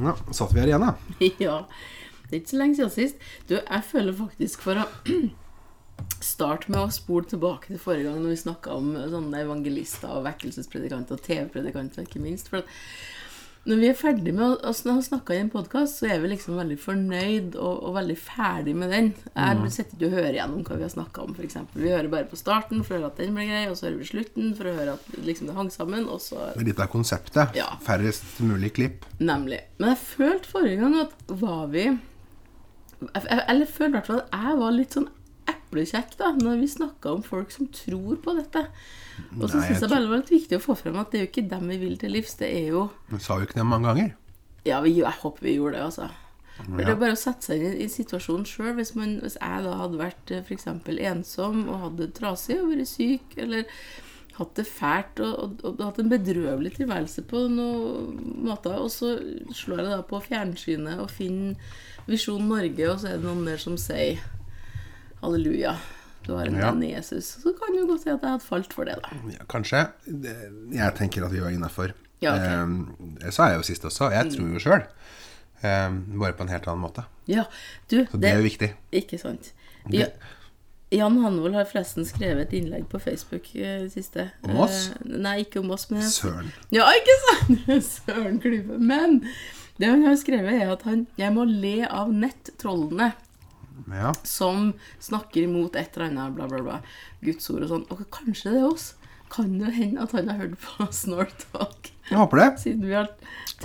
Ja, satt vi her igjen, da. Ja. Det er ikke så lenge siden sist. Du, jeg føler faktisk for å starte med å spole tilbake til forrige gang når vi snakka om sånne evangelister og vekkelsespredikanter og TV-predikanter, ikke minst. For at når vi er ferdig med å, å snakke i en podkast, så er vi liksom veldig fornøyd og, og veldig ferdig med den. Jeg mm. sitter ikke og hører gjennom hva vi har snakka om, f.eks. Vi hører bare på starten for å høre at den ble grei, og så hører vi slutten for å høre at liksom, det hang sammen, og så Litt av konseptet. Ja. Færrest mulig klipp. Nemlig. Men jeg følte forrige gang at var vi Eller jeg følte i hvert fall at jeg var litt sånn eplekjekk da, når vi snakka om folk som tror på dette. Og så syns jeg bare det var litt viktig å få frem at det er jo ikke dem vi vil til livs. Det er jo Du sa jo ikke det mange ganger. Ja, vi, jeg håper vi gjorde det, altså. For ja. Det er bare å sette seg inn i, situasjonen sjøl. Hvis, hvis, jeg da hadde vært eh, f.eks. ensom og hadde det trasig og vært syk, eller hatt det fælt og, og, og, hatt en bedrøvelig tilværelse på noen måter, og så slår jeg da på fjernsynet og finner Visjon Norge, og så er det noen der som sier halleluja du har en ja. venn i Jesus. Så kan du godt si at jeg hadde falt for det, da. Ja, kanskje. Jeg tenker at vi var innafor. Ja, okay. um, det sa jeg jo sist også. Jeg tror jo sjøl. Um, bare på en helt annen måte. Ja, du, Så det, det er jo viktig. Ikke sant. Ja, Jan Hanvold har forresten skrevet et innlegg på Facebook eh, siste. Om oss? Eh, nei, ikke om oss, men Søren. Ja, ikke sant? Søren Klyve. Men det han har skrevet, er at han Jeg må le av nettrollene ja. som snakker imot et eller annet, bla, bla, bla. Guds ord og sånn. Og kanskje det er oss. Kan det hende at han har hørt på Snort Talk? Jeg håper det. Siden vi har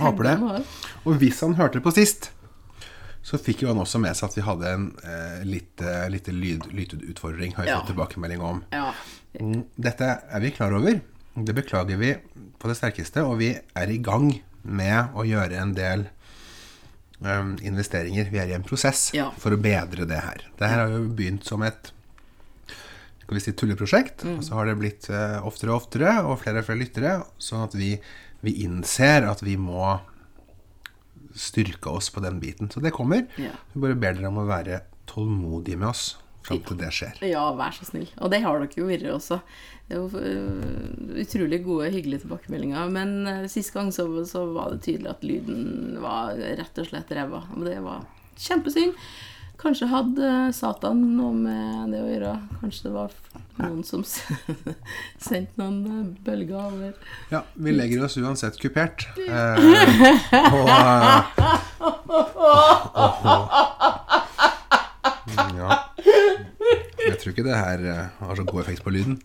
håper det. Og hvis han hørte på sist, så fikk jo han også med seg at vi hadde en eh, lite, lite lyd, lydutfordring, har vi ja. fått tilbakemelding om. Ja. Mm, dette er vi klar over. Det beklager vi på det sterkeste, og vi er i gang med å gjøre en del um, investeringer. Vi er i en prosess ja. for å bedre det her. Det her har jo begynt som et skal vi si, tulleprosjekt. Mm. Og så har det blitt uh, oftere og oftere, og flere og flere lyttere. Sånn at vi, vi, innser at vi må styrke oss på den biten. Så det kommer. Ja. Vi bare ber dere om å være tålmodige med oss fram til det skjer. Ja, vær så snill. Og det har dere jo vært også. Det er jo uh, utrolig gode, hyggelige tilbakemeldinger. Men uh, sist gang så, så, var det tydelig at lyden var rett og slett ræva. Og det var kjempesynd. Kanskje hadde Satan noe med det å gjøre. Kanskje det var noen som sendte noen eh, bølger over. Ja, vi legger oss uansett kupert. Eh, og, og, og, ja. Jeg tror ikke det her eh, har så god effekt på lyden.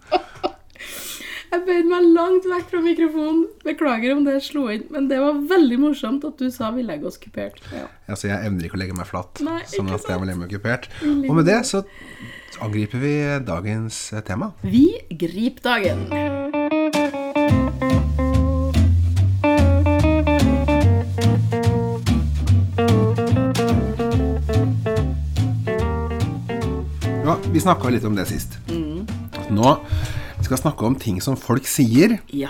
Jeg bøyde meg langt vekk fra mikrofonen. Beklager om det slo inn, men det var veldig morsomt at du sa vi legger oss kupert. Ja. Altså, jeg evner ikke å legge meg flatt, Nei, sånn at jeg må legge meg kupert. Og med det så angriper vi dagens eh, tema. Vi griper dagen. Vi snakka litt om det sist. Mm. Nå skal vi snakke om ting som folk sier. Ja.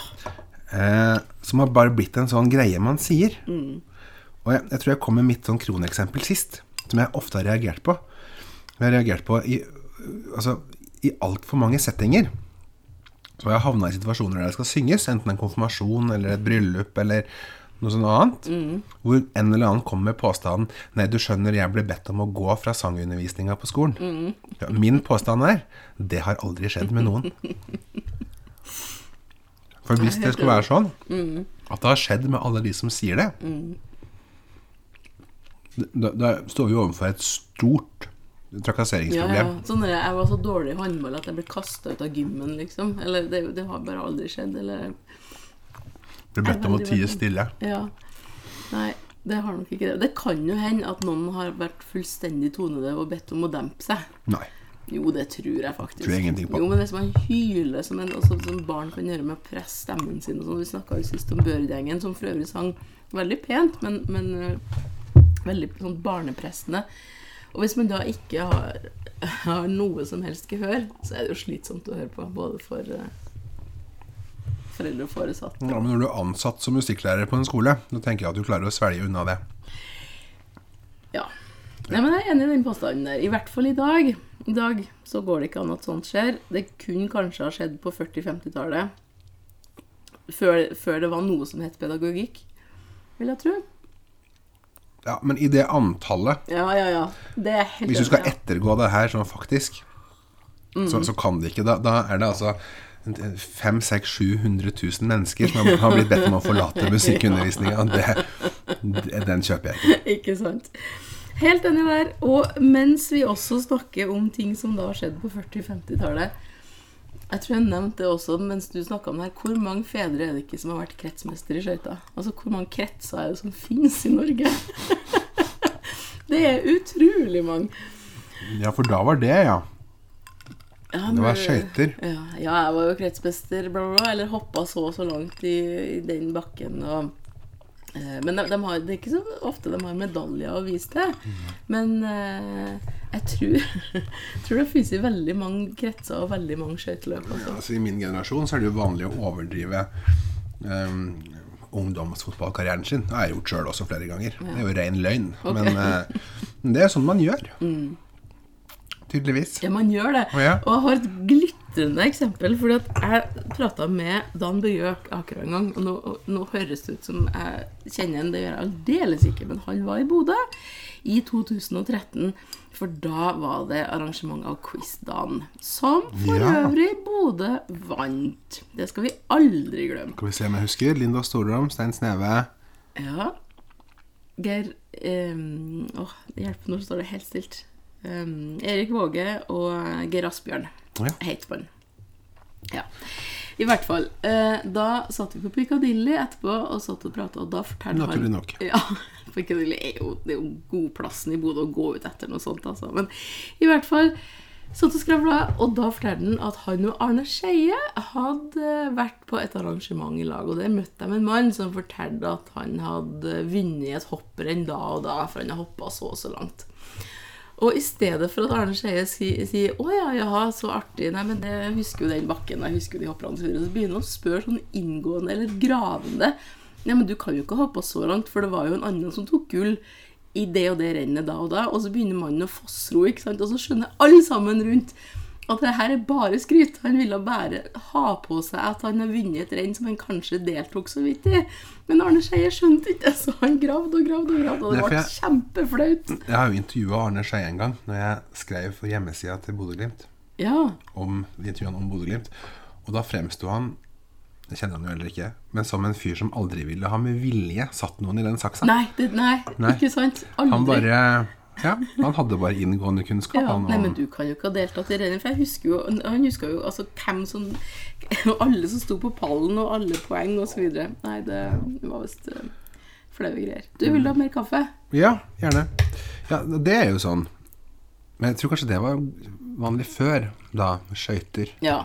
Eh, som har bare blitt en sånn greie man sier. Mm. Og jeg, jeg, tror jeg kom med mitt sånn kroneksempel sist, som jeg ofte har reagert på. Jeg har reagert på i, altså, i altfor mange settinger. Så har jeg havna i situasjoner der det skal synges, enten en konfirmasjon eller et bryllup eller noe sånt annet, mm. hvor en eller annen kommer med påstanden 'Nei, du skjønner, jeg ble bedt om å gå fra sangundervisninga på skolen'. Mm. Ja, min påstand er 'Det har aldri skjedd med noen'. For hvis det skulle være sånn mm. at det har skjedd med alle de som sier det, mm. da, da, står vi overfor et stort trakasseringsproblem. Ja, ja. Sånn jeg var så dårlig i håndball at jeg ble kasta ut av gymmen, liksom. Eller det, det har bare aldri skjedd. Eller blir bedt om å tie stille. Ja. Nei, det har nok ikke det. Det kan jo hende at noen har vært fullstendig tonede og bedt om å dempe seg. Nei. Jo, det tror jeg faktisk. Tror jeg ingenting på. Jo, men Hvis man hyler som, en, også, som barn kan gjøre med å presse stemmen sin og sånn Vi snakka jo sist om Børd-gjengen, som for øvrig sang veldig pent, men, men uh, veldig sånn barneprestende. Og hvis man da ikke har, har, noe som helst gehør, så er det jo slitsomt å høre på. Både for uh, foreldre og foresatte. Ja, men når du er ansatt som musikklærer på en skole, da tenker jeg at du klarer å svelge unna det. Ja. Nei, men jeg er enig i den påstanden der. I hvert fall i dag. I dag så går det ikke an at sånt skjer. Det kunne kanskje ha skjedd på 40-50-tallet. Før, før, det var noe som het pedagogikk, vil jeg tro. Ja, men i det antallet Ja, ja, ja. Det helt Hvis du skal ettergå det her sånn faktisk, så, så kan det ikke. Da, da er det altså 500 700 000 mennesker som har- har blitt bedt om å forlate musikkundervisninga. Den kjøper jeg ikke. Ikke sant? Helt enig der. Og mens vi også snakker om ting som da har skjedd på 40-50-tallet Jeg tror jeg nevnte det også mens du snakka om det her. Hvor mange fedre er det ikke som har vært kretsmester i skøyter? Altså, hvor mange kretser er det som finnes i Norge? det er utrolig mange. Ja, for da var det, ja. Ja, Det var skøyter. Ja, ja, jeg var jo kretsmester, bla, bla. Eller hoppa så og så langt i, i den bakken. Og, eh, men de, de har, det er ikke så ofte de har medaljer å vise til. Men eh, jeg tror, tror det finnes i veldig mange kretser og veldig mange skøyteløp. Ja, Altså, I min generasjon så er det jo vanlig å overdrive um, ungdomsfotballkarrieren sin. Det har jeg gjort sjøl også flere ganger. Det er jo ren løgn. Okay. Men eh, det er sånn man gjør. Tydeligvis. Ja, man gjør det. Oh, ja. Og jeg har et glitrende eksempel. Fordi at jeg prata med Dan Bjørk Akerø en gang, og nå, og nå høres det ut som jeg kjenner ham, det gjør jeg aldeles ikke, men han var i Bodø i 2013. For da var det arrangement av Quiz-dagen, som for Ja. øvrig Bodø vant. Det skal vi aldri glemme. Skal vi se om jeg husker. Linda Storholm, Stein Sneve. Ja. Geir um, Åh, hjelp, nå står det helt stilt. Um, Erik Våge og Geir Asbjørn Ja. het han. Ja. I hvert fall. Eh, da satt vi på Piccadilly etterpå og satt og prata, og da fortalte Naturlig han nok. Ja, Piccadilly er jo, det er jo godplassen i Bodø å gå ut etter noe sånt, altså. Men i hvert fall satt og skravla, og da fortalte han at han og Arne Skeie hadde vært på et arrangement i lag, og der møtte de en mann som fortalte at han hadde vunnet et hopprenn da og da, for han hadde hoppa så og så langt. Og i stedet for at Arne Skeie sier si, 'Å ja, jaha, så artig', nei, men jeg husker jo den bakken, jeg husker jo de hopperne, osv., så så begynner han å spørre sånn inngående eller gravende. Nei, men du kan jo ikke hoppe så langt, for det var jo en annen som tok gull i det og det rennet da og da, og så begynner mannen å fossro, ikke sant, og så skjønner alle sammen rundt at det her er bare skryt. Han ville bare ha på seg at han har vunnet et renn som han kanskje deltok så vidt i. Men Arne Skeie skjønte ikke så han gravde og gravde og gravde, og det ble kjempeflaut. Jeg har jo intervjua Arne Skeie en gang når jeg skrev for hjemmesida til Bodø-Glimt Ja. om intervjuene om Bodø-Glimt. Og da fremsto han det kjenner han jo heller ikke, men som en fyr som aldri ville ha med vilje satt noen i den saksa. Nei, det, nei, Nei. ikke sant? Aldri. Han bare Ja, han hadde bare inngående kunnskap. ja, Nei, men du kan jo ikke ha deltatt i rennet, for jeg husker jo Han huska jo altså hvem som Alle som sto på pallen, og alle poeng, videre. Nei, det var visst uh, flaue greier. Du, vil du ha mer kaffe? ja, gjerne. Ja, det er jo sånn. Men jeg tror kanskje det var vanlig før, da, skøyter. Ja.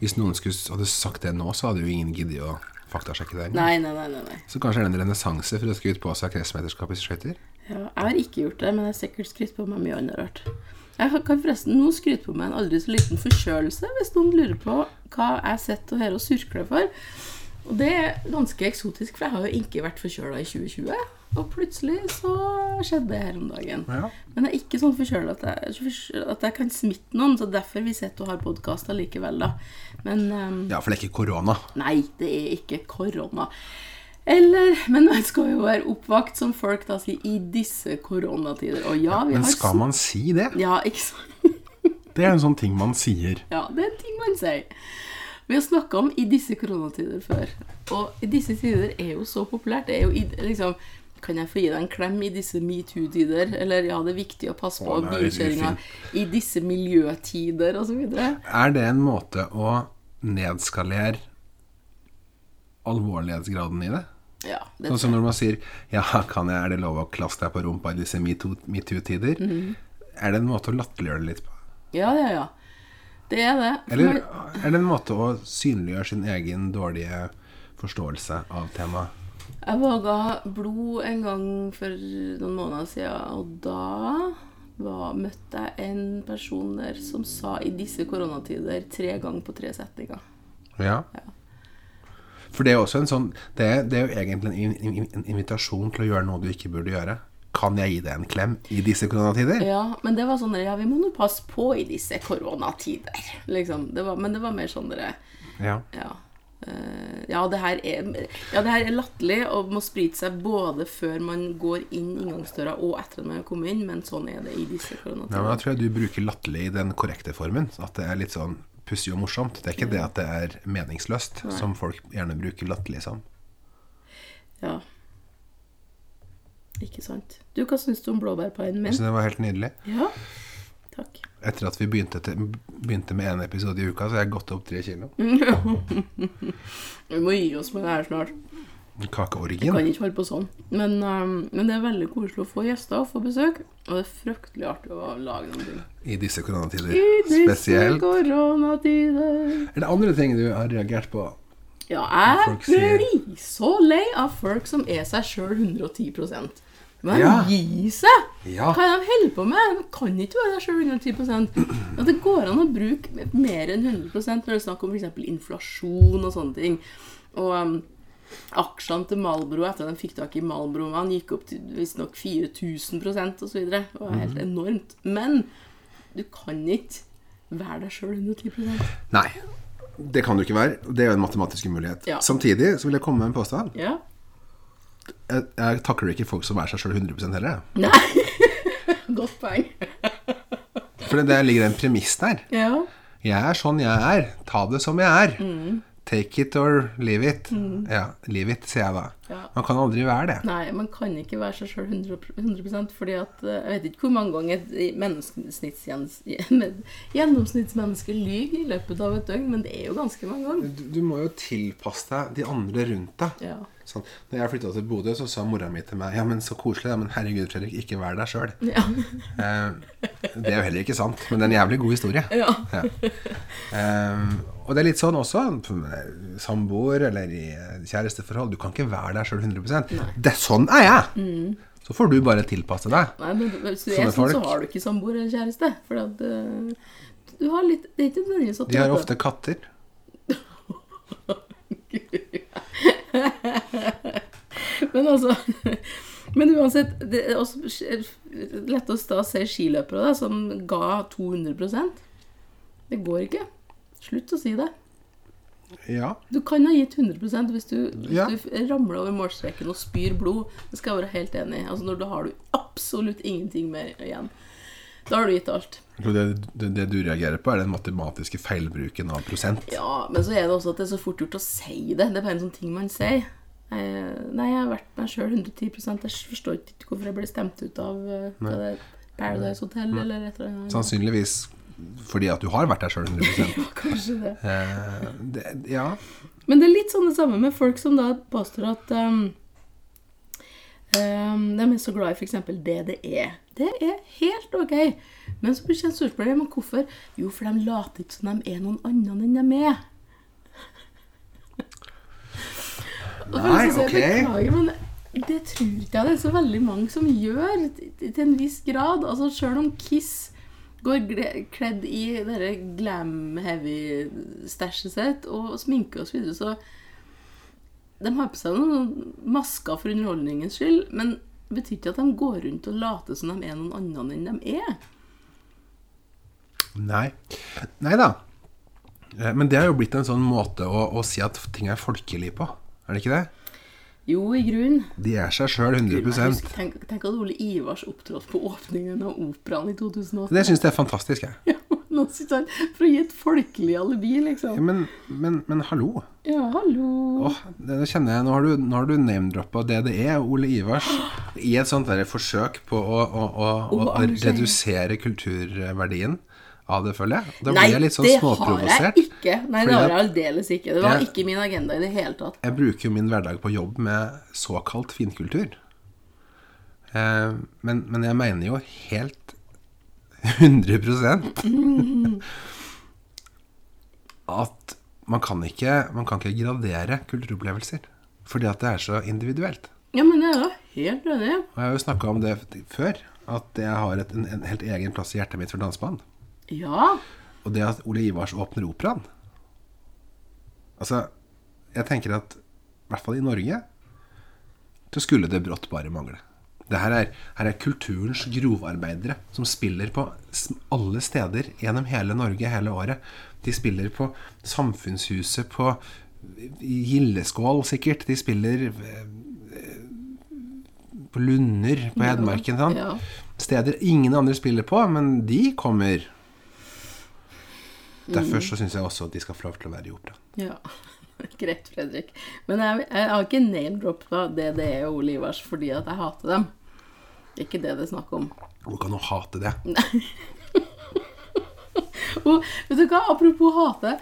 Hvis noen skulle hadde sagt det nå, så hadde jo ingen giddet å faktasjekke det. Nei, nei, nei. nei, nei. Så kanskje er det en renessanse for å skryte på seg kretsmesterskap i skøyter? Ja, jeg har ikke gjort det, men jeg har sikkert skrytt på meg mye annet rart. Jeg kan forresten nå skryte på meg en aldri så liten forkjølelse, hvis noen lurer på hva jeg sitter og her og surkler for. Og det er ganske eksotisk, for jeg har jo ikke vært forkjøla i 2020. Og plutselig så skjedde det her om dagen. Ja. Men jeg er ikke sånn forkjøla at, at jeg kan smitte noen, så derfor vi sitter og har podkast likevel, da. Men um, ja, for det er ikke korona. Nei, det er ikke korona. Eller Men man skal jo være oppvakt, som folk da sier, i disse koronatider. Og ja, vi Men har skal man si det? Ja, ikke sant? Det er en sånn ting man sier. Ja, det er en ting man sier. Vi har snakka om 'i disse koronatider' før. Og 'i disse tider' er jo så populært. Det er jo liksom Kan jeg få gi deg en klem i disse metoo-tider? Eller ja, det er viktig å passe på bilkjøringa i disse miljøtider, osv. Er det en måte å nedskalere alvorlighetsgraden i det? Ja, det Sånn som når man sier Ja, kan jeg, er det lov å klasse deg på rumpa i disse metoo- metoo-tider? -hmm. Er det en måte å latterliggjøre det litt på? ja, ja, ja. Det er det. Eller er det en måte å synliggjøre sin egen dårlige forståelse av temaet? Jeg våga blod en gang for noen måneder siden, og da var, møtte jeg en person der som sa 'i disse koronatider' tre ganger på tre setninger. Ja. For det er også en sånn Det det er jo egentlig en, en invitasjon til å gjøre noe du ikke burde gjøre. Kan jeg gi deg en klem i disse koronatider? Ja, men det var sånn Ja, vi må nå passe på i disse koronatider. Liksom. Det var, men det var mer sånn dere Ja. Ja. Eh, ja, det her er, ja, det her er latterlig og må sprite seg både før man går inn inngangsdøra og etter at man har kommet inn, men sånn er det i disse Ja, men da tror jeg du bruker latterlig i den korrekte formen. At det er litt sånn pussig og morsomt. Det er ikke det at det er meningsløst, som folk gjerne bruker latterlig som. Ja. Ikke sant. Du, hva syns du om blåbærpaien min? Så det var helt nydelig. Ja, takk. Etter at vi begynte, til, begynte med én episode i uka, så har jeg gått opp tre kilo. Vi må gi oss med det her snart. Kakeorgien. Kan ikke holde på sånn. Men, um, men det er veldig koselig å få gjester og få besøk. Og det er fryktelig artig å lage noen ting. I disse koronatider I disse spesielt. koronatider. Er det andre ting du har reagert på? Ja, jeg blir så lei av folk som er seg sjøl 110% Men Ja. gi seg! Ja. Hva er det de holder på med? De kan ikke være seg sjøl 110% Og Det går an å bruke mer enn 100 når det er snakk om f.eks. inflasjon og sånne ting. Og um, aksjene til Malbro etter at de fikk tak i Malbro-mann, gikk opp til visstnok 4000% osv. Det var helt Mhm. enormt. Men du kan ikke være deg sjøl 110 Nei. Det kan du ikke være. Det er jo en matematisk umulighet. Ja. Samtidig så vil jeg komme med en påstand. Ja. Jeg, jeg takler ikke folk som er seg sjøl 100 heller. Nei. Godt poeng. For der det ligger en premiss der. Ja. Jeg er sånn jeg er. Ta det som jeg er. Mm. Take it or leave it. Ja, leave it, sier jeg da. Ja. Man kan aldri være det. Nei, man kan ikke være seg sjøl 100, 100 fordi at eh, Jeg vet ikke hvor mange ganger et gjennomsnittsmenneske lyver i løpet av et døgn, men det er jo ganske mange ganger. Du, du må jo tilpasse deg de andre rundt deg. Ja. Sånn. Når jeg flytta til Bodø, så sa mora mi til meg Ja, men så koselig. Ja, men herregud, Fredrik, ikke vær deg sjøl. Ja. Eh, det er jo heller ikke sant, men det er en jævlig god historie. ja. Ja. Eh, og det er litt sånn også samboer eller i kjæresteforhold. Du kan ikke være deg sjøl 100 Nei. det, Sånn er jeg! Så får du bare tilpasse deg. Nei, men du Sånne er sånn, så har du ikke samboer eller kjæreste. For at uh, du har litt Det er ikke nødvendigvis at De har ofte katter. Men altså Men uansett, det er også lett å da se skiløpere da, som ga 200% Det går ikke. Slutt å si det. Ja. Du kan ha gitt 100 hvis du, hvis Ja. du ramler over målstreken og spyr blod. Det skal jeg være helt enig i. Altså, når da har du absolutt ingenting mer igjen. Da har du gitt alt. Det, det, det du reagerer på, er den matematiske feilbruken av prosent. Ja, men så er det også at det er så fort gjort å si det. Det er bare en sånn ting man sier. Nei, jeg har vært meg sjøl 110 Jeg forstår ikke hvorfor jeg ble stemt ut av eh, Paradise Hotel eller et eller annet. Sannsynligvis fordi at du har vært der sjøl 100 Kanskje det. eh, det, Ja. Men det er litt sånn det samme med folk som da påstår at um, um, de er så glad i f.eks. DDE. Det er helt ok. Men så blir det et spørsmål men hvorfor. Jo, for de later ikke som de er noen annen enn de er. Nei, si, ok. Beklager, men det tror ikke jeg det er så veldig mange som gjør, til en viss grad. Altså Sjøl om Kiss går kledd i dette glam-heavy-stæsjet sitt og sminke og så videre, så De har på seg noen masker for underholdningens skyld, men det betyr ikke at de går rundt og later som de er noen annen enn de er. Nei. Nei da. Eh, Men det har jo blitt en sånn måte å, å si at ting er folkelig på. Er det ikke det? Jo, i grunnen. De er seg sjøl 100 jeg husker- Tenk, tenk at Ole Ivars opptrådte på åpningen av Operaen i 2008. Det syns jeg er fantastisk, jeg. Ja, nå sitter han For å gi et folkelig alibi, Ja, liksom. men, men, men hallo. Ja, hallo. Åh, det det kjenner jeg, Nå har du, nå har du name-droppa DDE og Ole Ivars i et sånt der forsøk på å, å, Å, å redusere kulturverdien av det, føler jeg. Da Nei, blir jeg litt sånn det har jeg ikke. Nei, det har jeg aldeles ikke. Det var Jeg- ikke min agenda i det hele tatt. Jeg bruker jo min hverdag på jobb med såkalt finkultur. Eh, men, men jeg mener jo helt 100 at man kan, ikke, man kan ikke gradere kulturopplevelser. Fordi at det er så individuelt. Ja, men jeg er jo helt enig. Og jeg har jo snakka om det før, at jeg har et, en, en helt egen plass i hjertet mitt for danseband. Ja. Og det at Ole Ivars åpner operaen Altså, jeg tenker at i hvert fall i Norge så skulle det brått bare mangle. Det her er, her er kulturens grovarbeidere som spiller på alle steder gjennom hele Norge hele året. De spiller på Samfunnshuset, på Gildeskål, sikkert. De spiller eh, på Lunder på Hedmarken. Sånn. Ja. Steder ingen andre spiller på, men de kommer. Derfor så syns jeg også at de skal få lov til å være i opera. Ja. Greit, Fredrik. Men jeg, jeg har ikke name-droppa DDE og Ole Ivars fordi at jeg hater dem. Det er ikke det det er snakk om. Hvor kan du hate det? Og vet du hva, apropos hate.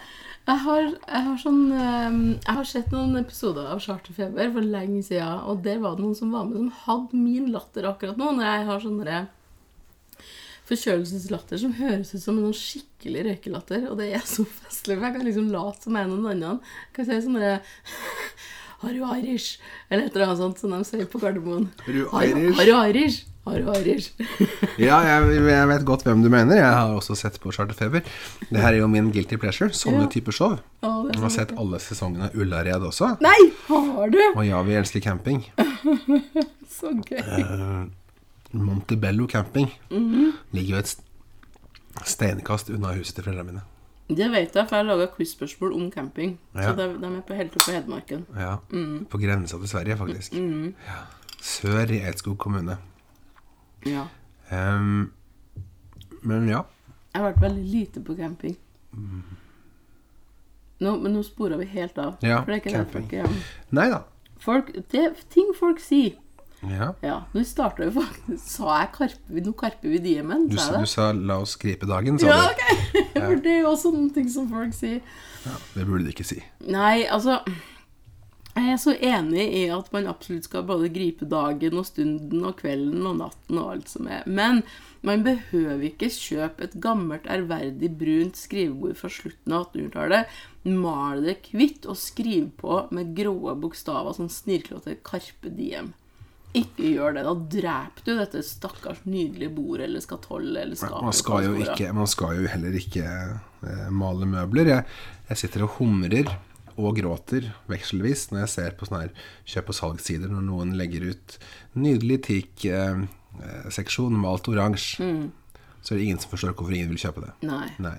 Jeg har, jeg har sånn eh, Jeg har sett noen episoder av Charterfeber for lenge siden, og der var det noen som var med som hadde min latter akkurat nå, når jeg har sånne forkjølelseslatter som høres ut som en skikkelig røykelatter, og det er så festlig, for jeg kan liksom late som en og en annen. Jeg kan si sånn derre Har du Irish? Eller et eller annet sånt som de sier på Gardermoen. Har du Irish? Har du Irish? Har du Irish? Ja, jeg, jeg vet godt hvem du mener. Jeg har også sett på Charterfeber. Det her er jo min guilty pleasure. Sånne Ja. typer show. Er Jeg har sett alle sesongene av Ullared også. Nei, har du? Og ja, vi elsker camping. Så gøy. Eh, Montebello camping Mhm. ligger jo et st- steinkast unna huset til foreldrene mine. Det vet jeg, for jeg laga quiz-spørsmål om camping. Ja. Så de, de er på helt oppe på Hedmarken. Ja, mm. På grensa til Sverige, faktisk. Ja. Sør i Eidskog kommune. Ja. Um, men ja. Jeg har vært veldig lite på camping. Nå, men nå spora vi helt av. Ja, for det er ikke camping. folk gjør. Nei da. Folk, det ting folk sier. Ja. Ja, nå starta jo faktisk Sa jeg karpe, nå karper vi diemen? Du, Sa du sa 'la oss gripe dagen', sa Ja, du. ok! For det er jo også noen ting som folk sier. Ja, Det burde de ikke si. Nei, altså Jeg er så enig i at man absolutt skal både gripe dagen og stunden og kvelden og natten og alt som er. Men man behøver ikke kjøpe et gammelt, ærverdig, brunt skrivebord fra slutten av 1800-tallet, male det hvitt og skrive på med grå bokstaver, sånn snirklete Carpe Diem. Ikke gjør det. Da dreper du dette stakkars nydelige bordet eller skatollet eller skapet. Man skal jo ikke, man skal jo heller ikke eh, male møbler. Jeg, jeg sitter og humrer og gråter vekselvis når jeg ser på sånne her kjøp- og salgssider når noen legger ut nydelig teak-seksjon malt oransje. Så er det ingen som forstår hvorfor ingen vil kjøpe det. Nei. Nei.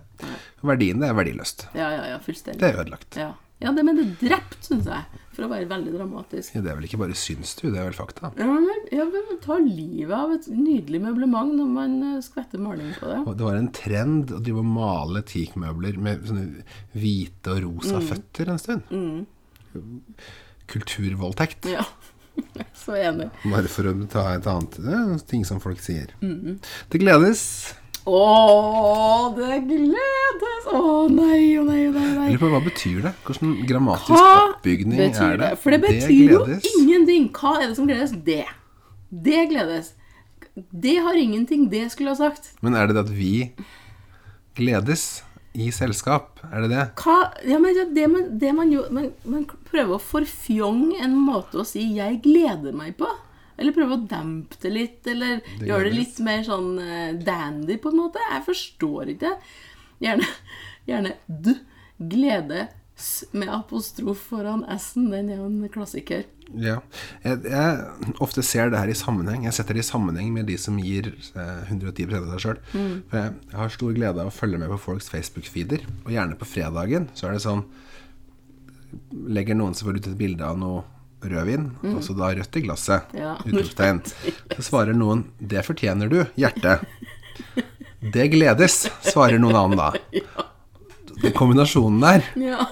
Verdien det er verdiløst. Ja, ja, ja. Fullstendig. Det er ødelagt. Ja, ja det, men det er drept, syns jeg. For å være veldig dramatisk. Det er vel ikke bare syns du, det er vel fakta. Ja, men ja, men ta livet av et nydelig møblement når man eh, skvetter maling på det. Og det var en trend å drive og male teakmøbler med sånne hvite og rosa føtter en stund. Kulturvoldtekt. Ja. Så enig. Bare for å ta et annet eh, ting som folk sier. Det gledes. Å, det gledes! Lurer på hva betyr det? Hvordan grammatisk Hva oppbygning er det? det? For det betyr jo ingenting. Hva er det som gledes? Det. Det gledes. Det har ingenting. Det skulle ha sagt. Men er det det at vi gledes i selskap? Er det det? Hva, ja, men det, det, man, det man jo man, man prøver å forfjonge en måte å si 'jeg gleder meg' på. Eller prøve å dempe det litt, eller Det gjøre det litt mer sånn eh, dandy, på en måte. Jeg forstår ikke. Gjerne, gjerne d. Glede med apostrof foran s-en. Den er jo en klassiker. Ja. Jeg, jeg ofte ser det her i sammenheng. Jeg setter det i sammenheng med de som gir eh, 110 av seg sjøl. For jeg, jeg har stor glede av å følge med på folks Facebook-feeder. Og gjerne på fredagen så er det sånn Legger noen som får ut et bilde av noe rødvin, og så da rødt i glasset. Ja. Utropstegn. Så svarer noen 'Det fortjener du, hjerte'. 'Det gledes', svarer noen annen da. Den kombinasjonen der, Ja.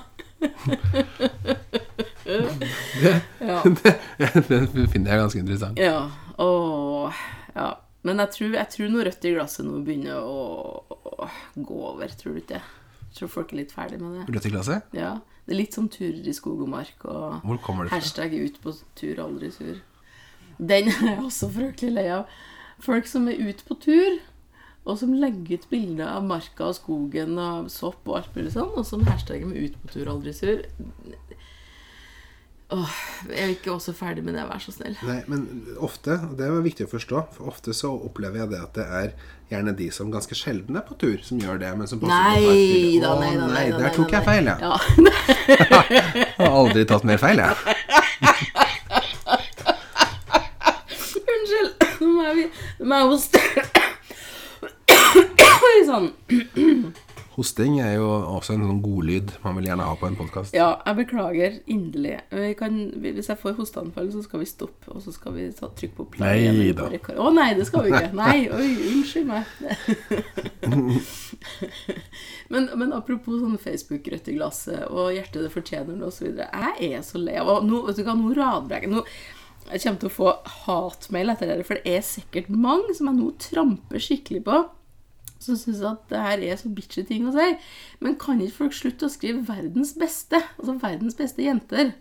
ja. den finner jeg ganske interessant. Ja. Åh, ja. Men jeg tror, jeg tror noe rødt i glasset nå begynner å, å gå over, tror du ikke det? Jeg tror folk er litt ferdig med det. Rødt i glasset? Ja. Det er litt sånn turer i skog og mark og Hvor kommer det fra? hashtag ut på tur, aldri sur. Den er jeg også fryktelig lei av. Folk som er ute på tur, og som legger ut bilder av marka og skogen og sopp og alt mulig sånn, og som hashtagger med 'ut på tur, aldri sur'. Åh, jeg er ikke også ferdig med det, vær så snill. Nei, men ofte, og det er viktig å forstå, for ofte så opplever jeg det at det er gjerne de som ganske sjelden er på tur, som gjør det, men som passer på å ta Nei da, nei da, nei da. der tok jeg nei. feil, ja. ja. Jeg har aldri tatt mer feil, jeg. Unnskyld. Nå må jeg hoste. Oi sånn Hosting er jo også en sånn godlyd man vil gjerne ha på en podkast. Ja, jeg beklager inderlig. Vi kan, hvis jeg får hosteanfall, så skal vi stoppe, og så skal vi ta trykk på play. Nei da. Å nei, det skal vi ikke. Nei, oi, unnskyld meg. men, men apropos sånn Facebook-rødt i glasset og hjertet det fortjener det osv. Jeg er så lei av nå, vet du hva, nå radbrekker. Nå, jeg kommer til å få hatmail etter dette, for det er sikkert mange som jeg nå tramper skikkelig på som syns at det her er så bitchy ting å si. Men kan ikke folk slutte å skrive 'verdens beste'? Altså 'verdens beste jenter'.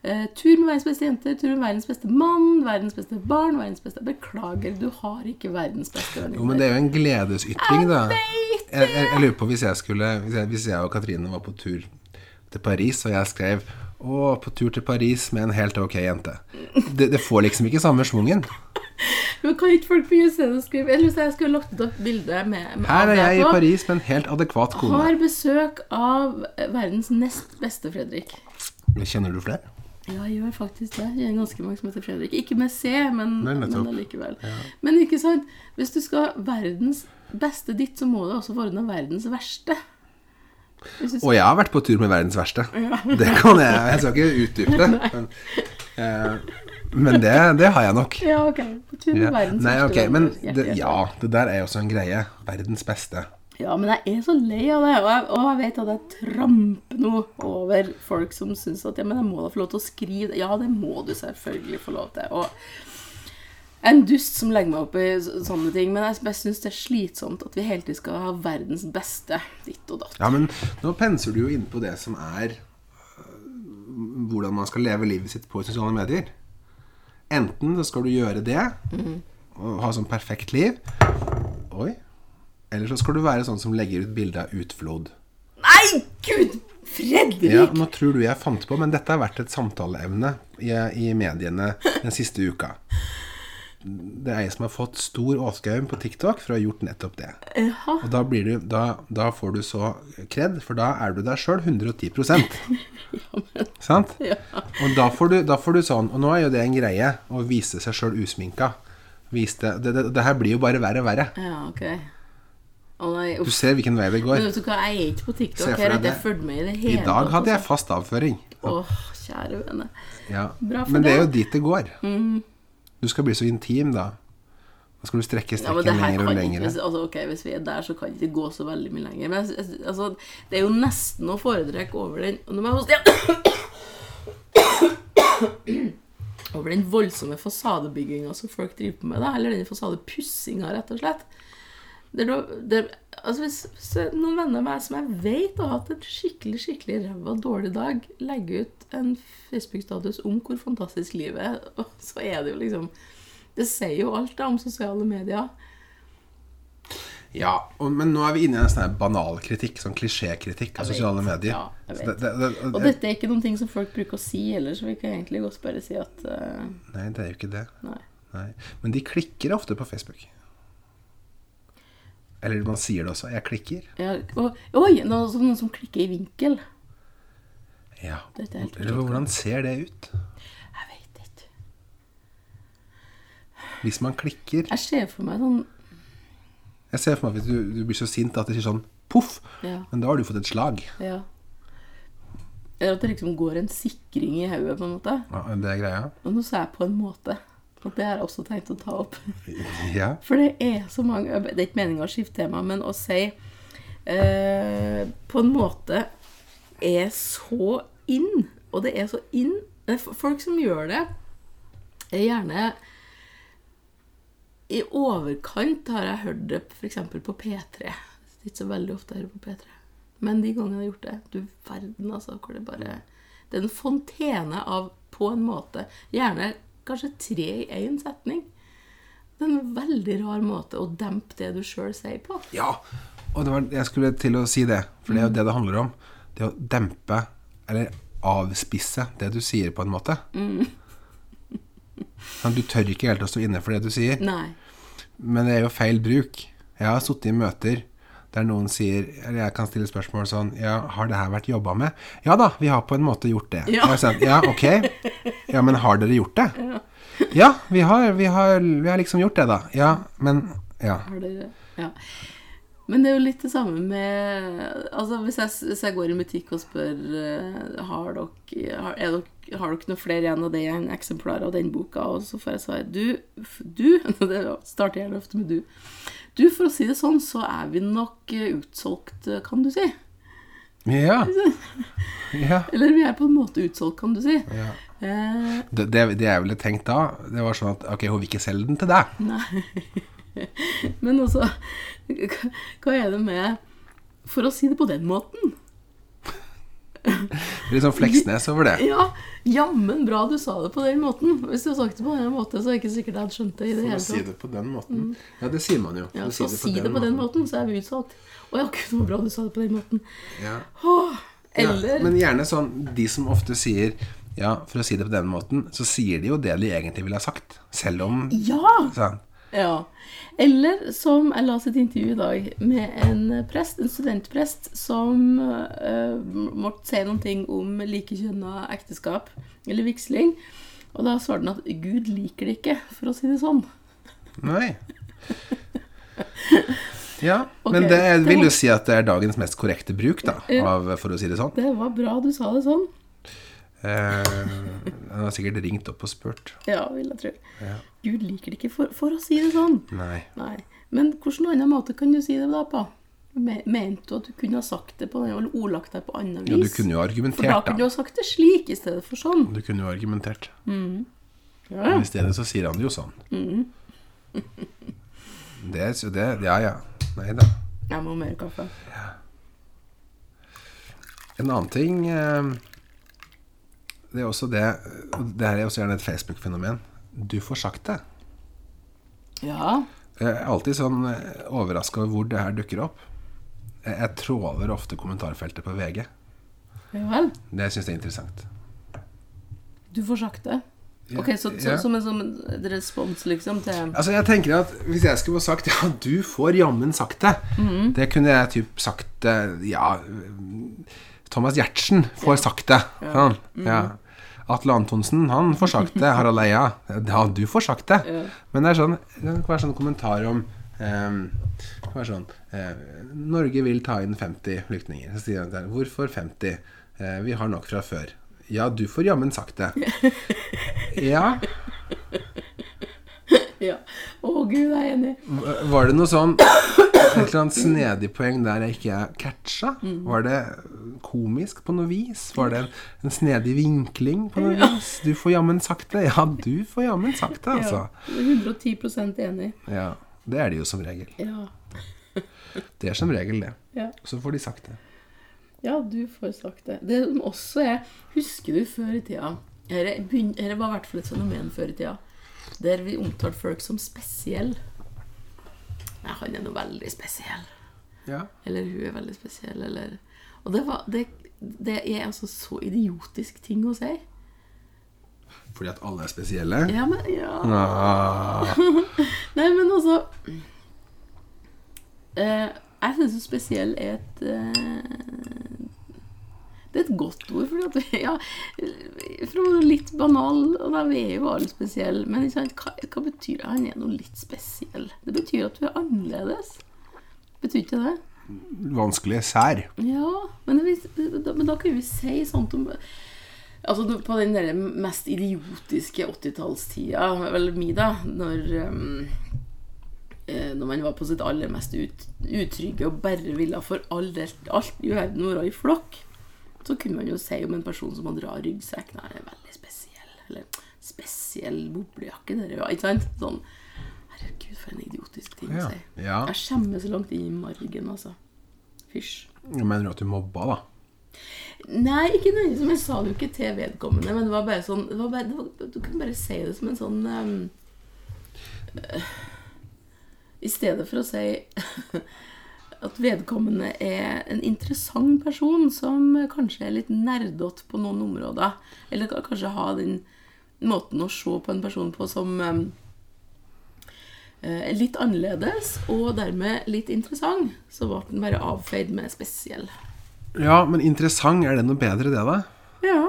Uh, tur med verdens beste jenter, tur med verdens beste mann, verdens beste barn, verdens beste Beklager, du har ikke verdens beste Jo, men det er jo en gledesytring, da. Jeg, jeg, jeg lurer på hvis jeg skulle hvis jeg, hvis jeg og Katrine var på tur til Paris, og jeg skrev 'Å, på tur til Paris med en helt ok jente'. Det, det får liksom ikke samme schwungen. Men kan ikke folk begynne i stedet å skrive Eller hvis jeg skulle lagt ut et bilde med, med Her er jeg i Paris med en helt adekvat kone. Har besøk av verdens nest beste Fredrik. Kjenner du flere? Ja, jeg gjør faktisk det. Jeg er ganske mange som heter Fredrik. Ikke med C, men, Nei, men allikevel. Ja. Men ikke sant? Hvis du skal ha verdens beste ditt, så må du også få ordna verdens verste. Skal... Og jeg har vært på tur med verdens verste. Det kan jeg Jeg skal ikke utdype det. Men, eh, men det, det har jeg nok. Ja, ok. Ja. Nei, okay. men det, ja, det der er jo også en greie. Verdens beste. Ja, men jeg er så lei av det. Og jeg, og jeg vet at jeg tramper noe over folk som syns at ja, men jeg må da få lov til å skrive. Ja, det må du selvfølgelig få lov til. Og jeg er en dust som legger meg opp i sånne ting, men jeg, jeg syns det er slitsomt at vi hele tiden skal ha verdens beste ditt og datt. Ja, men nå penser du jo inn på det som er øh, hvordan man skal leve livet sitt på sosiale medier. Enten så skal du gjøre det og ha sånn perfekt liv. Oi. Eller så skal du være sånn som legger ut bilde av utflod. Nei, gud! Fredrik! Ja, nå tror du jeg fant på, men dette har vært et samtaleemne i, i mediene den siste uka. Det er ei som har fått stor Åsgaum på TikTok for å ha gjort nettopp det. Jaha. Og da, blir du, da, da får du så kred, for da er du deg sjøl 110 Sant? Ja. Og da får, du, da får du sånn Og nå er jo det en greie å vise seg sjøl usminka. Vis det, det, det, her blir jo bare verre og verre. Ja, ok. Å nei, Du ser hvilken vei det Men går. vet du hva, jeg er ikke på TikTok. Her jeg det. fulgt med i det hele I dag hadde jeg altså. fast avføring. Åh, kjære vene. Ja. Bra for Men det er jo dit det går. Du skal bli så intim, da. Da skal du strekke strekken ja, lenger og lenger. ikke, altså, ok, hvis vi er der, så kan det ikke gå så veldig mye lenger. Men altså, det er jo nesten å foretrekke over den og nå må jeg hoste. Over den voldsomme fasadebygginga som folk driver på med, da, eller den fasadepussinga, rett og slett. Det er det, altså hvis, hvis noen venner av meg som jeg vet har hatt en skikkelig skikkelig ræva dårlig dag, legger ut en Facebook-status om hvor fantastisk livet er, og så er det jo liksom Det sier jo alt da om sosiale medier. Ja, og, men nå er vi inne i en sånn banal kritikk, sånn klisjékritikk av sosiale medier. Ja, jeg vet. det, det, det, Og dette er ikke noen ting som folk bruker å si heller, så vi kan egentlig godt bare si at uh... Nei, det er jo ikke det. Nei. Nei. Men de klikker ofte på Facebook. Eller man sier det også. Jeg klikker. Ja, og, oi, noen, som- noen som klikker i vinkel. Ja. Er Eller hvordan ser det ut? Jeg vet ikke. Hvis man klikker Jeg ser for meg sånn Jeg ser for meg at du, du blir så sint at det sier sånn poff, Ja. men da har du fått et slag. ja. Eller at det liksom går en sikring i hodet, på en måte. Ja, det er greia. Og nå sa jeg på en måte. Og det har jeg også tenkt å ta opp. Ja. For det er så mange Det er ikke meningen å skifte tema, men å si eh, På en måte er så inn. Og det er så inn er Folk som gjør det, er gjerne I overkant har jeg hørt det f.eks. på P3. Det er ikke så veldig ofte jeg hører på P3. Men de gangene jeg har gjort det Du verden, altså. Hvor det bare Det er en fontene av På en måte Gjerne kanskje tre i én setning. Det er en veldig rar måte å dempe det du sjøl sier på. ja. Og det var, jeg skulle til å si det, for det er jo det det handler om. Det å dempe, eller avspisse, det du sier, på en måte. Men Du tør ikke helt å stå inne for det du sier. Nei. Men det er jo feil bruk. Jeg har sittet i møter der noen sier Eller jeg kan stille spørsmål sånn Ja, har det her vært jobba med? Ja da, vi har på en måte gjort det. Ja. sånn, ja, ok. Ja, men har dere gjort det? Ja, vi har, vi har, vi har liksom gjort det, da. Ja, men Ja. Har dere Ja. Men det er jo litt det samme med Altså Hvis jeg, hvis jeg går i butikk og spør eh, Har dere, har, er dere, har dere noe flere igjen av det enn eksemplarer av den boka, og så får jeg svar Du, du Det starter jeg ofte med du. Du, for å si det sånn, så er vi nok eh, utsolgt, eh, kan du si. Ja. ja. Eller vi er på en måte utsolgt, kan du si. ja. Det, det, det jeg ville tenkt da, det var sånn at ok, hun vil ikke selge den til deg. Nei. Men altså hva- er det med For å si det på den måten Litt sånn Fleksnes over det. Ja, jammen bra du sa det på den måten. Hvis du hadde sagt det på den måten, så er det ikke sikkert jeg hadde skjønt det i det For å si det på den måten. Ja, det sier man jo. Ja, så si det på, si det på den måten, så er vi utsatt. Å ja, gud, så bra du sa det på den måten. Ja. Åh, Ja, men gjerne sånn De som ofte sier Ja, for å si det på den måten, så sier de jo det de egentlig ville ha sagt. Selv om Ja! sånn. Ja. Eller som jeg leste et intervju i dag med en prest, en studentprest, som uh, måtte si ting om likekjønna ekteskap, eller vigsling. Og da svarte han at Gud liker det ikke, for å si det sånn. Nei. Ja, okay, men det det vil jo si at det er dagens mest korrekte bruk, da, av, for å si det sånn. Det var bra du sa det sånn. Eh, han har sikkert ringt opp og spurt. Ja, vil jeg tro. Ja. Gud liker det ikke, for, for å si det sånn. Nei. Nei. Men hvilken annen måte kan du si det da på? Mente du at du kunne ha sagt det på eller ordlagt deg på annet vis? Ja, du kunne jo For da argumentert, kunne du ha sagt det slik i stedet for sånn. Du kunne jo argumentert. Ja. Men i stedet så sier han det jo sånn. Det, er så det Ja, ja. Nei da. Jeg må ha mer kaffe. En annen ting eh, Det er også det Det her er også gjerne et Facebook-fenomen. Du får sagt det. Ja. Jeg er alltid sånn overraska over hvor det her dukker opp. Jeg, jeg tråler ofte kommentarfeltet på VG. Ja vel. Det syns jeg er interessant. Du får sagt det. Ok, så, så ja. som en som en respons liksom til Altså jeg tenker at Hvis jeg skulle få sagt Ja, du får jammen sagt det. Mhm. Det kunne jeg typ sagt eh, Ja Thomas Giertsen får sagt det. Ja, Mhm. ja. Atle Antonsen, han det. Harald Eia. Ja, du det. Ja. Men det er sånn Det kan være sånn kommentar om ehm, Det kan være sånn eh, Norge vil ta inn 50 flyktninger. Så sier han der Hvorfor 50? Eh, vi har nok fra før. Ja, du får jammen sagt det. Ja. ja. Å gud, jeg er enig. Var det noe sånn Et eller annet snedig poeng der jeg ikke catcha? Mm. Var det komisk på noe vis? Var det en, en snedig vinkling på noe vis? Du får jammen sagt det. Ja, du får jammen sagt det, altså. Ja, 110% enig. Ja, Det er de jo som regel. Ja. Det er som regel det. ja. Så får de sagt det. Ja, du får sagt det. Det som også er Husker du før i tida dette var i hvert fall et fenomen før i tida. Der vi omtalte folk som spesiell. Nei, han er nå veldig spesiell. Ja. Eller hun er veldig spesiell, eller Og det, var, det, det er altså så idiotisk ting å si. Fordi at alle er spesielle? Ja, men Ja. Ah, Nei, men altså eh, Jeg syns jo spesiell er et eh, Det er et godt ord. For at, vi- ja, for å være litt banal og da, Vi er jo alle spesielle. Men hva, hva betyr det? Han er noe litt spesiell. Det betyr at du er annerledes. Betyr ikke det? vanskelig sær. Ja, men, da- men da kan vi si sånt om Altså På den der mest idiotiske 80-tallstida, vel mi, da, når um, Når man var på sitt aller mest ut, utrygge og bare ville for all del, alt i verden være i flokk, så kunne man jo si om en person som hadde rar ryggsekk Nei, han er veldig spesiell. Eller spesiell boblejakke. Der, ja, ikke sant? Sånn Herregud, for en idiotisk ting å si. ja. Jeg så langt i margen, altså. Fysj. Mener at du mobba, da. Nei, ikke nødvendigvis. Men jeg sa det jo ikke til vedkommende. Men det var bare sånn det var bare, det var, Du kunne bare si det som en sånn um, uh, I stedet for å si at vedkommende er en interessant person som kanskje er litt nerdete på noen områder, eller ka- kanskje ha den måten å se på en person på som ehm, eh, er litt annerledes, og dermed litt interessant, så ble den bare avfeid med spesiell. Ja, men interessant, er det noe bedre, det, da? Ja.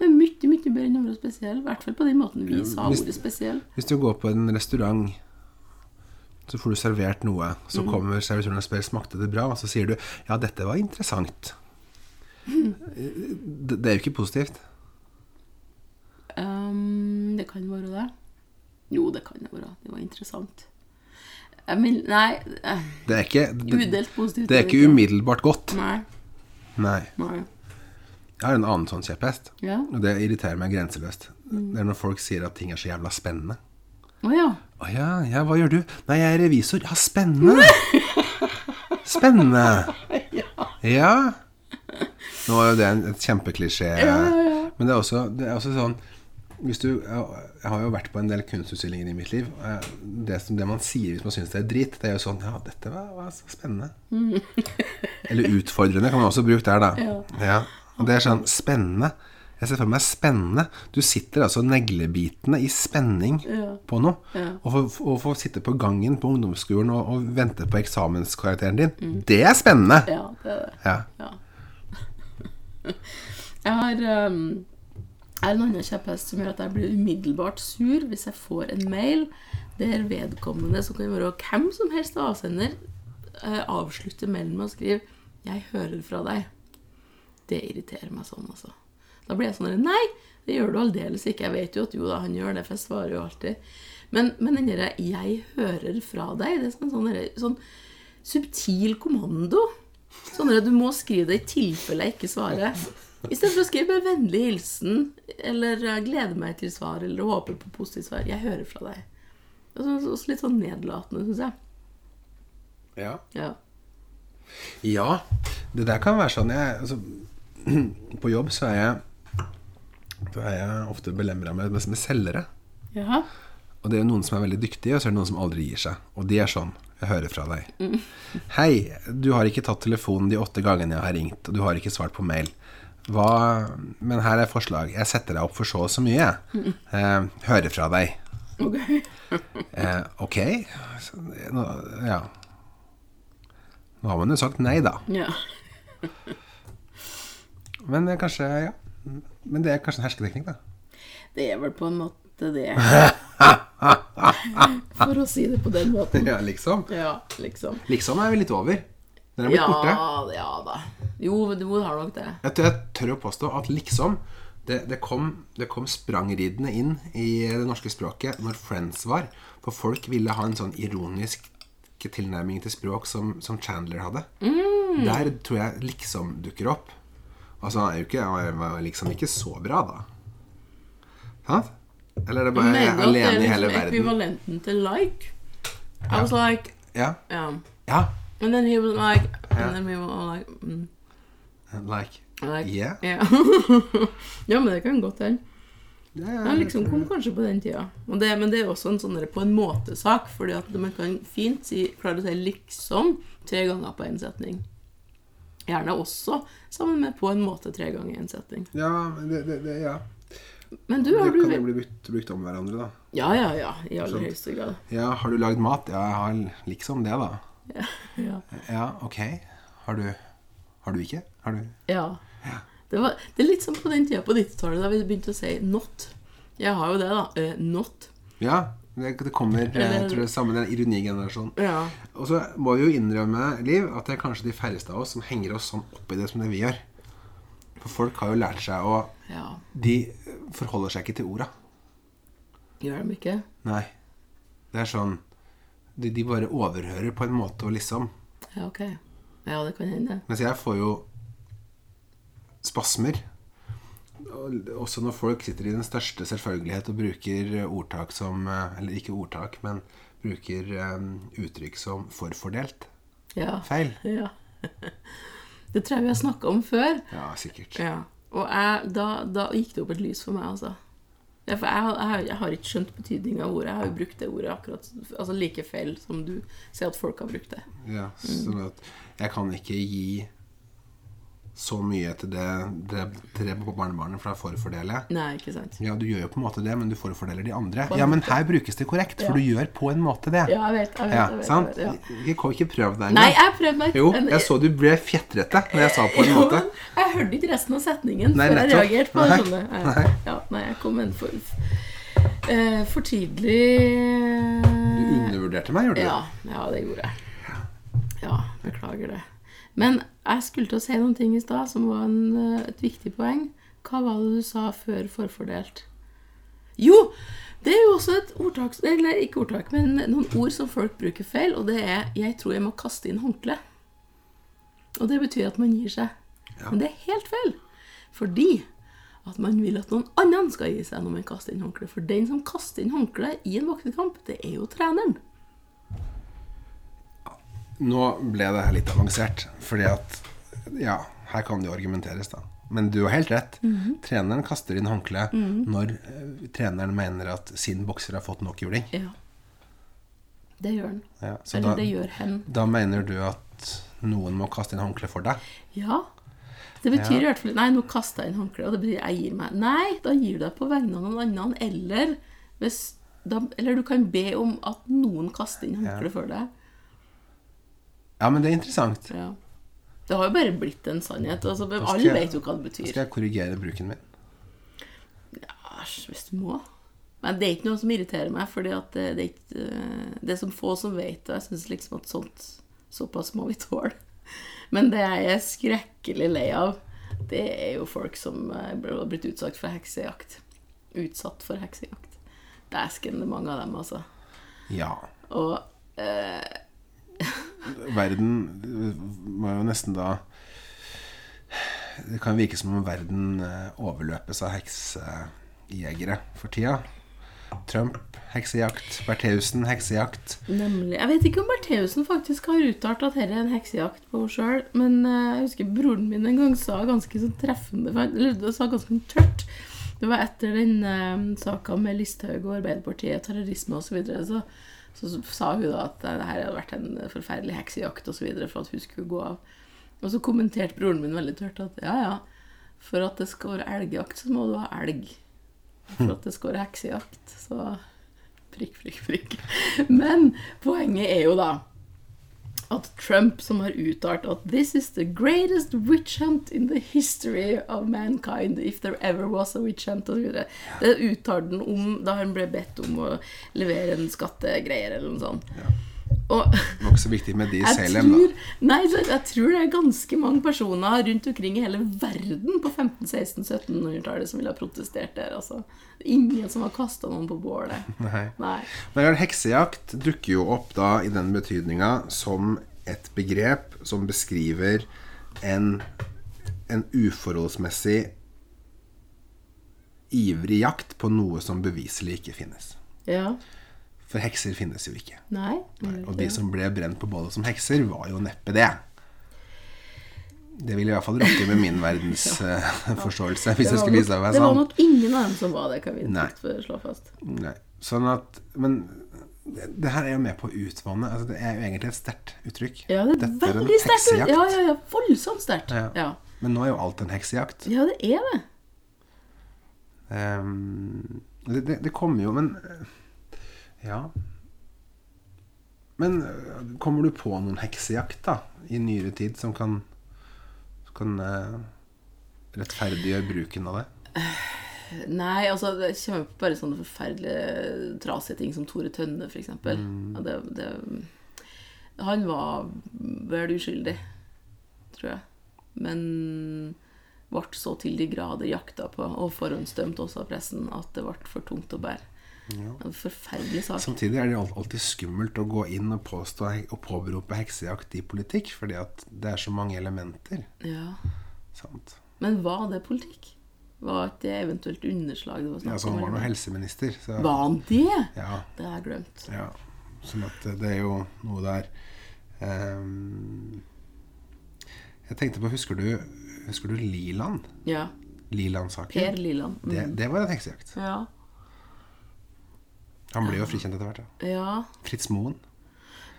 Det er mye, mye bedre enn være spesiell. I hvert fall på den måten vi sa hvis- ordet spesiell. Hvis du går på en restaurant, Så får du servert noe. Så Mm. kommer servitøren og spør smakte det bra, og så sier du ja, dette var interessant. Det, det er jo ikke positivt. Um, det kan være det. Jo, det kan det være. Det var interessant. Men, nei Det er ikke, det, positivt. det er ikke umiddelbart godt. Nei. Nei. nei. Jeg har en annen sånn kjepphest, Ja. og det irriterer meg grenseløst. Det er når folk sier at ting er så jævla spennende. Å ja. Å ja, ja, hva gjør du? Nei, jeg er revisor. Ja, spennende. Spennende. Ja. Nå er jo det en et ja, men det er, også, det er også sånn hvis du, jeg har jo vært på en del kunstutstillinger i mitt liv. Det, som, det man sier hvis man syns det er dritt, det er jo sånn Ja, dette var, var så spennende. Eller utfordrende kan man også bruke der, da. Ja. Og det er sånn spennende. Jeg ser for meg spennende. Du sitter altså neglebitende i spenning Ja. på noe. Ja. Og får sitte på gangen på ungdomsskolen og, og vente på eksamenskarakteren din. Mm. Det er spennende! Ja, det er det. Ja. Jeg har um, jeg har en annen kjepphest som gjør at jeg blir umiddelbart sur hvis jeg får en mail der vedkommende, som kan være hvem som helst avsender, eh, avslutter mailen med å skrive 'Jeg hører fra deg'. Det irriterer meg sånn, altså. Da blir jeg sånn Nei, det gjør du aldeles ikke. Jeg vet jo at jo da, han gjør det, for jeg svarer jo alltid. Men, men den derre 'jeg hører fra deg', det er som en sånn, sånn subtil kommando. Sånn at du må skrive det i tilfelle jeg ikke svarer. I stedet for å skrive med vennlig hilsen, eller jeg gleder meg til svar, eller håper på positivt svar. Jeg hører fra deg. Det er Også litt sånn nedlatende, syns jeg. Ja. Ja. ja. Det der kan være sånn jeg, altså, På jobb så er jeg Så er jeg ofte belemra med, med, med selgere. Jaha. Og det er jo noen som er veldig dyktige, og så er det noen som aldri gir seg. Og de er sånn Jeg hører fra deg. Hei, du har ikke tatt telefonen de åtte gangene jeg har ringt, og du har ikke svart på mail. Hva Men her er forslag. Jeg setter deg opp for så og så mye. jeg. Eh, hører fra deg. Ok. Eh, ok. Så, nå, ja. Nå har man jo sagt nei, da. Ja. Men er kanskje Ja. Men det er kanskje en hersketeknikk, da. Det er vel på en måte det. For å si det på den måten. Ja, liksom. Ja, liksom. Liksom er vi litt over. Den er blitt Ja, borte. ja da. Jo, du har nok det. Jeg tør, jeg tør å påstå at liksom det, det, kom, det kom sprangridende inn i det norske språket når Friends var. For folk ville ha en sånn ironisk tilnærming til språk som, som Chandler hadde. Mm. Der tror jeg liksom dukker opp. Altså, han er jo ikke, han var liksom ikke så bra, da. Sant? Eller er det bare jeg alene det er liksom i hele verden? ekvivalenten til like. I was like Ja. yeah. ja. And then he was like And then we were like mm, Like like, Yeah. yeah. ja, men det kan godt hende. Ja, Han liksom kom kanskje på den tida. Det, men det er også en sånn på en måte-sak, fordi at man kan fint si, klare å si 'liksom' tre ganger på én setning. Gjerne også sammen med 'på en måte' tre ganger i en setning. ja, det, det, det, ja. Men du, Det har du kan jo bli brukt, brukt om hverandre, da. Ja, ja, ja. I aller høyeste grad. Ja, har du lagd mat? Ja, jeg har liksom det, da. Ja. Ja. Ja, ok. Har du Har du ikke? Har du ja. Det, var, det er litt som på den tida på 90-tallet da vi begynte å si 'not'. Jeg har jo det, da. Uh, 'not'. Ja, det, kommer Jeg tror det er med den ironigenerasjonen. Ja. Og så må vi jo innrømme, Liv, at det er kanskje de færreste av oss som henger oss sånn opp i det som det vi gjør. For folk har jo lært seg å ja. De forholder seg ikke til orda. Gjør de ikke? Nei. Det er sånn De, de bare overhører på en måte og liksom. Ja, ok. Ja, det kan hende. Mens jeg får jo spasmer. Og Også når folk sitter i den største selvfølgelighet og bruker ordtak som eh, Eller ikke ordtak, men bruker um, uttrykk som forfordelt. Ja. Feil. ja. Det tror jeg vi har snakka om før. Ja, sikkert. Ja. Og jeg, da, da gikk det opp et lys for meg, altså. Ja, for jeg, har- jeg, jeg har ikke skjønt betydninga av ordet. Jeg har jo brukt det ordet akkurat altså like feil som du ser at folk har brukt det. Ja, sånn at jeg kan ikke gi så mye til det, det, til det på barnebarnet, for da forfordeler jeg. Nei, ikke sant? Ja, du gjør jo på en måte det, men du forfordeler de andre. Ja, men her brukes det korrekt, for Ja. du gjør på en måte det. Ja, jeg vet. Jeg vet, Ja, jeg vet, sant? Jeg vet, ja. Ikke, ikke det deg Nei, jeg prøvde meg. Jo, jeg så du ble fjetrete når jeg sa på en Jo, måte. Jeg hørte ikke resten av setningen Nei, før jeg reagerte på det. Nei, nei. Ja, nei, jeg kom en for, uh, for tidlig Du undervurderte meg, gjorde du? Ja, ja, det gjorde jeg. Ja, beklager det. Men jeg skulle til å si noen ting i stad som var en, eh, et viktig poeng. Hva var det du sa før forfordelt? Jo! Det er jo også et ordtak Eller ikke ordtak, men noen ord som folk bruker feil, og det er 'jeg tror jeg må kaste inn håndkle'. Og det betyr at man gir seg. Men det er helt feil. Fordi at man vil at noen annen skal gi seg når man kaster inn håndkle. For den som kaster inn håndkle i en boksekamp, det er jo treneren. Nå ble det her litt avansert, fordi at Ja, her kan det jo argumenteres, da. Men du har helt rett. Treneren kaster inn håndkle når eh, treneren mener at sin bokser har fått nok juling. Ja. Det gjør han. Ja, så Eller da, det gjør hen. da mener du at noen må kaste inn håndkleet for deg? Ja. Det betyr Ja. i hvert fall Nei, nå kaster jeg inn håndkleet, og det betyr jeg gir meg. Nei, da gir du deg på vegne av noen andre. Eller, hvis, da, eller du kan be om at noen kaster inn håndkleet for deg. Ja, men det er interessant. Ja. Det har jo bare blitt en sannhet. Altså, alle vet jo hva det Da betyr. skal jeg korrigere bruken min. Ja, hvis du må. Men det er ikke noe som irriterer meg, fordi at det, det er eh, Det er så få som vet det. Jeg syns liksom at sånt Såpass må vi tåle. Men det jeg er skrekkelig lei av, det er jo folk som eh, har blitt utsatt for heksejakt. Utsatt for heksejakt. Dæsken, det er mange av dem, altså. Ja. Og eh, Verden må jo nesten da Det kan virke som om verden eh, overløpes av heksejegere for tida. Trump, heksejakt. Bertheussen, heksejakt. Nemlig. Jeg vet ikke om Bertheussen faktisk har uttalt at dette er en heksejakt på henne sjøl, men eh, jeg husker broren min en gang sa ganske sånn treffende Eller sa ganske sånn tørt. Det var etter den uh, saka med Listhaug og Arbeiderpartiet, terrorisme osv. Så, videre, så, så sa hun da at det her hadde vært en forferdelig heksejakt osv. for at hun skulle gå av. Og så kommenterte broren min veldig tørt at ja, ja, for at det skal være elgjakt, så må du ha elg. For at det skal være heksejakt, så Prikk, prikk, prikk. Men poenget er jo da at Trump, som har uttalt at 'This is the greatest witch hunt in the history of mankind, if there ever was a witch hunt', osv. Det uttalte han om da han ble bedt om å levere en skattegreier eller noe sånt. Og Det var ikke så viktig med de Salem, da. nei, jeg tror det er ganske mange personer rundt omkring i hele verden på 15-, 16-, 1700-tallet som ville ha protestert der. Altså. Ingen som har kasta noen på bålet. Nei. Nei. Men heksejakt dukker jo opp da i den betydninga som et begrep som beskriver en, en uforholdsmessig ivrig jakt på noe som beviselig ikke finnes. Ja. For hekser finnes jo ikke. Nei. Og de som ble brent på bålet som hekser, var jo neppe det. Det ville i hvert fall rokke med min verdensforståelse, hvis Det skulle vise meg sånn. det var nok ingen av dem som var det, kan vi Nei. for å slå fast. Nei. Sånn at Men det, det her er jo med på å utvanne altså Det er jo egentlig et sterkt uttrykk. Ja, det er Dette er en veldig heksejakt. Ja, ja, ja, voldsomt sterkt. Ja. Ja. Men nå er jo alt en heksejakt. ja, det er det. Um, det, det, det kommer jo Men eh, Ja. Men eh, kommer du på noen heksejakt da i nyere tid som kan, som kan uh, rettferdiggjøre bruken av det? Nei, altså det kommer på bare sånne forferdelige trasige ting som Tore Tønne, eksempel. Mm. Ja, det, det, han var vel uskyldig, tror jeg. Men ble så til de grader jakta på, og forhåndsdømt også av pressen, at det ble for tungt å bære. En forferdelig sak. Samtidig er det jo alltid skummelt å gå inn og påstå og påberope heksejakt i politikk, fordi at det er så mange elementer. Ja. Sant? Men var det politikk? Var ikke det eventuelt underslag det var Ja, så han var nå helseminister. Så, Var han det? ja, Det har jeg glemt. ja. Sånn at det er jo noe der um... Jeg tenkte på Husker du, husker du Liland? Ja. Liland-saken? Per Liland. Mm. Det, det var en heksejakt. Ja. Han blir jo frikjent etter hvert. Ja. Ja. Fritz Moen.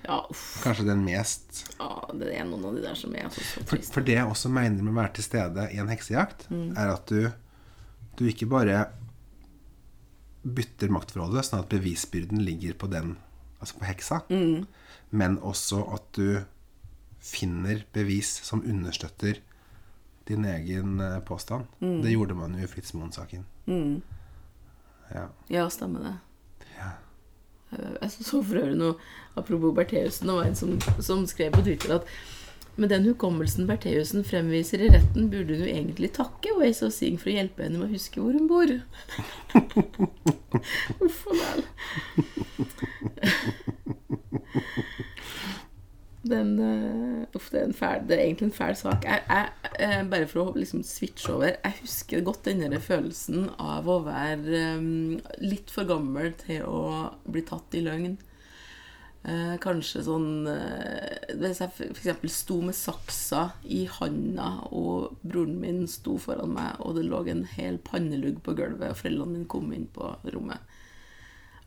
Ja. Kanskje den mest Ja, det er noen av de der som er så, så For, for det jeg også mener med å være til stede i en heksejakt, er at du, du ikke bare bytter maktforholdet, sånn at bevisbyrden ligger på den, altså på heksa, men også at du finner bevis som understøtter din egen påstand. påstand. Det gjorde man jo i Fritz Moen-saken. Ja. Ja, stemmer det. Jeg jeg så for øvrig noe apropos Bertheussen, det var en som, som skrev på Twitter at med den hukommelsen Bertheussen fremviser i retten, burde hun jo egentlig takke Ways of Seeing for å hjelpe henne med å huske hvor hun bor. Uff a meg. Den uh, Uff, det er, fæl, det er egentlig en fæl sak. Jeg, jeg, eh, bare for å liksom switche over Jeg husker godt den der følelsen av å være um, litt for gammel til å bli tatt i løgn. Uh, kanskje sånn uh, Hvis jeg f.eks. sto med saksa i handa, og broren min sto foran meg, og det lå en hel pannelugg på gulvet, og foreldrene mine kom inn på rommet.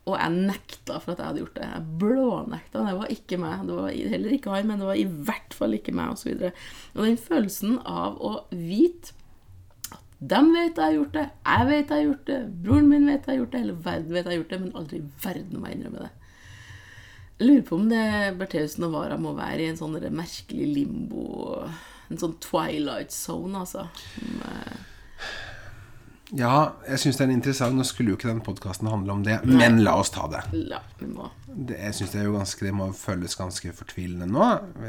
Og jeg nekta for at jeg hadde gjort det. Jeg blånekta. Det var ikke meg. Det var heller ikke han, men det var i hvert fall ikke meg, osv. Og, og den følelsen av å vite at de vet jeg har gjort det, jeg vet jeg har gjort det, broren min vet jeg har gjort det, hele verden vet jeg har gjort det, men aldri i verden må jeg innrømme det. Jeg lurer på om det Bertheussen og Wara må være i en sånn merkelig limbo En sånn twilight zone, altså. Med, Ja, jeg syns det er interessant. Nå skulle jo ikke den podkasten handle om det, men la oss ta det. La, vi må det jeg synes det er jo ganske Det må føles ganske fortvilende nå.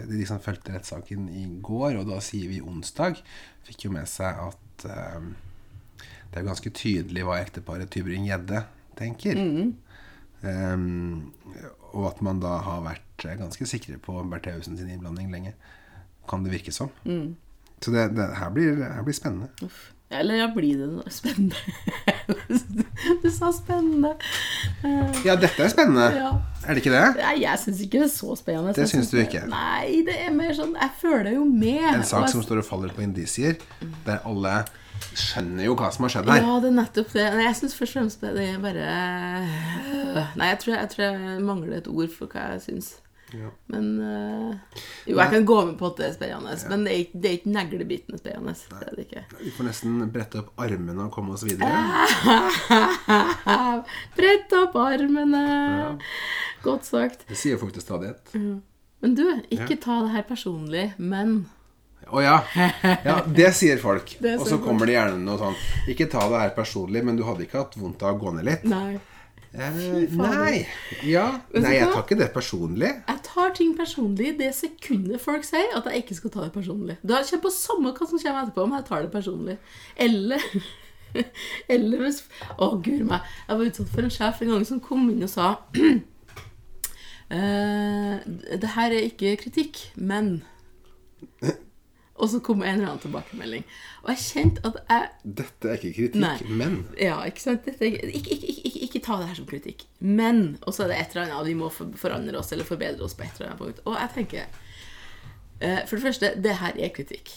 De som fulgte rettssaken i går, og da sier vi onsdag, fikk jo med seg at um, det er ganske tydelig hva ekteparet Tybring-Gjedde tenker. Eh, og at man da har vært ganske sikre på Bertheussen sin innblanding lenge. Kan det virke som. Så det, det her, blir, her blir spennende. Uff. Eller ja, blir det noe spennende? du sa spennende. Ja, dette er spennende. Ja. Er det ikke det? Nei, jeg syns ikke det er så spennende. Det syns du ikke? Nei, det er mer sånn Jeg føler jo med. En sak som står og faller på indisier, der alle skjønner jo hva som har skjedd her. Ja, det er nettopp det. Nei, jeg syns først og fremst det er bare Nei, jeg tror jeg, tror jeg mangler et ord for hva jeg syns. Ja. Men øh, Jo, jeg kan gå med på at det er spennende, men det er ikke, det er ikke neglebitende spennende. Det er det ikke. Vi får nesten brette opp armene og komme oss videre. Brett opp armene! Godt sagt. Det sier folk til stadighet. Men du, ikke ta det her personlig, men Å ja. ja! Det sier folk. Det Og så kommer det gjerne noe sånn Ikke ta det her personlig, men du hadde ikke hatt vondt av å gå ned litt? Nei. Eh, nei. Ja. Nei, jeg tar ikke det personlig. Jeg tar ting personlig det sekundet folk sier at jeg ikke skal ta det personlig. Da kommer på samme hva som kommer etterpå, om jeg tar det personlig. Eller Eller hvis Å, guri meg. Jeg var utsatt for en sjef en gang som kom inn og sa eh, Det her er ikke kritikk, men Og så kom en eller annen tilbakemelding. Og jeg kjente at jeg Dette er ikke kritikk, Nei. men ja, ikke sant? Dette, ikke, ikke, ikke, ikke, ikke ta det her som kritikk. Men Og så er det et eller annet, og vi må forandre oss eller forbedre oss på et eller annet punkt. Og jeg tenker eh, For det første, det her er kritikk.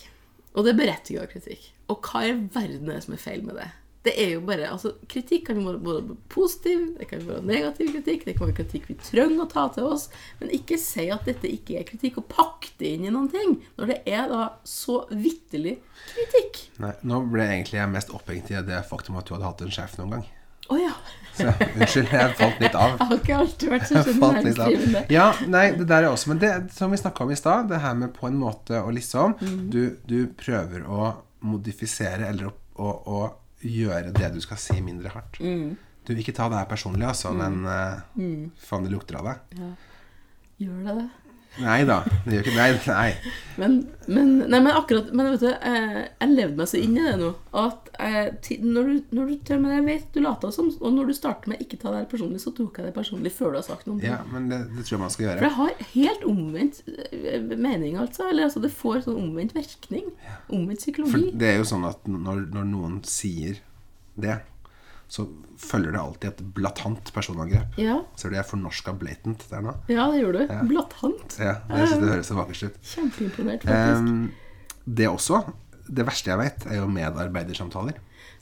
Og det er berettiget kritikk. Og hva i verden er det som er feil med det? Det er jo bare, altså Kritikk kan være både positiv, det kan være negativ kritikk, det kan være kritikk vi trenger å ta til oss, men ikke si at dette ikke er kritikk, og pakk det inn i noen ting, når det er da så vitterlig kritikk. Nei, nå ble egentlig jeg mest opphengt i det faktum at du hadde hatt en sjef noen gang. Oh, ja. Så unnskyld, jeg falt litt av. Jeg har ikke alltid vært så Jeg skjønnsdrivende. Ja, nei, det der er også Men det som vi snakka om i stad, det her med på en måte å liksom Mm. du, du prøver å modifisere eller å, å, å gjøre det du skal si, mindre hardt. Mm. Du ikke ta det her personlig, altså, men uh, faen, det lukter av deg. Gjør det det? Nei da. Det gjør ikke Nei. nei. Men, men, nei, men akkurat Men vet du, jeg, jeg levde meg så inn i det nå at jeg, når, du, når du til og med jeg vet du later som, og når du starter med ikke ta det her personlig, så tok jeg det personlig før du har sagt noe. Ja, men det, det tror jeg man skal gjøre. For jeg har helt omvendt eh, mening, altså. Eller altså, det får sånn omvendt virkning. Omvendt For psykologi. det er jo sånn at når, når noen sier det, så følger det alltid et blatant personangrep. Ja, Ser du jeg fornorska blatant der nå? ja, det gjorde du. blatant Ja, jeg synes det høres så vakkert ut. Kjempeimponert, faktisk. Um, det også, det verste jeg vet, er jo medarbeidersamtaler.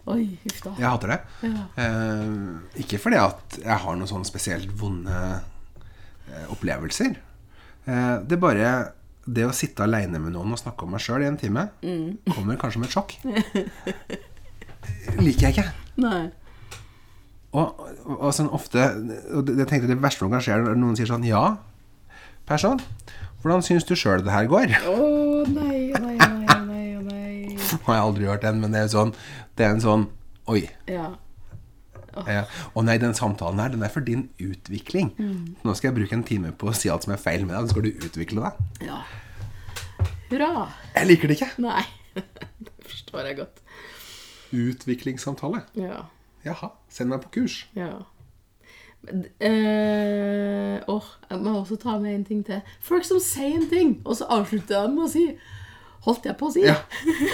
Oi, huff da. Jeg hater det. Ja. Ehm, ikke fordi at jeg har noen sånn spesielt vonde eh, opplevelser. Uh, det er bare det å sitte aleine med noen og snakke om meg sjøl i en time, Mm. kommer kanskje som et sjokk. Liker jeg ikke. Nei. Og, og, og sånn ofte og det, det tenkte det verste som kan skje, når noen sier sånn Ja, person, hvordan syns du sjøl det her går? Å nei, å nei, å nei, nei, å nei. har jeg aldri hørt den, men det er sånn Det er en sånn Oi. Ja. Ja. Å nei, den samtalen her, den er for din utvikling. Nå skal jeg bruke en time på å si alt som er feil med deg, så skal du utvikle deg. Ja. Hurra. Jeg liker det ikke. Nei. Det forstår jeg godt. Utviklingssamtale. Ja. Jaha, send meg på kurs. Ja. Eh, åh, jeg må også ta med en ting til. Folk som sier en ting, og så avslutter de med å si Holdt jeg på å si? Ja.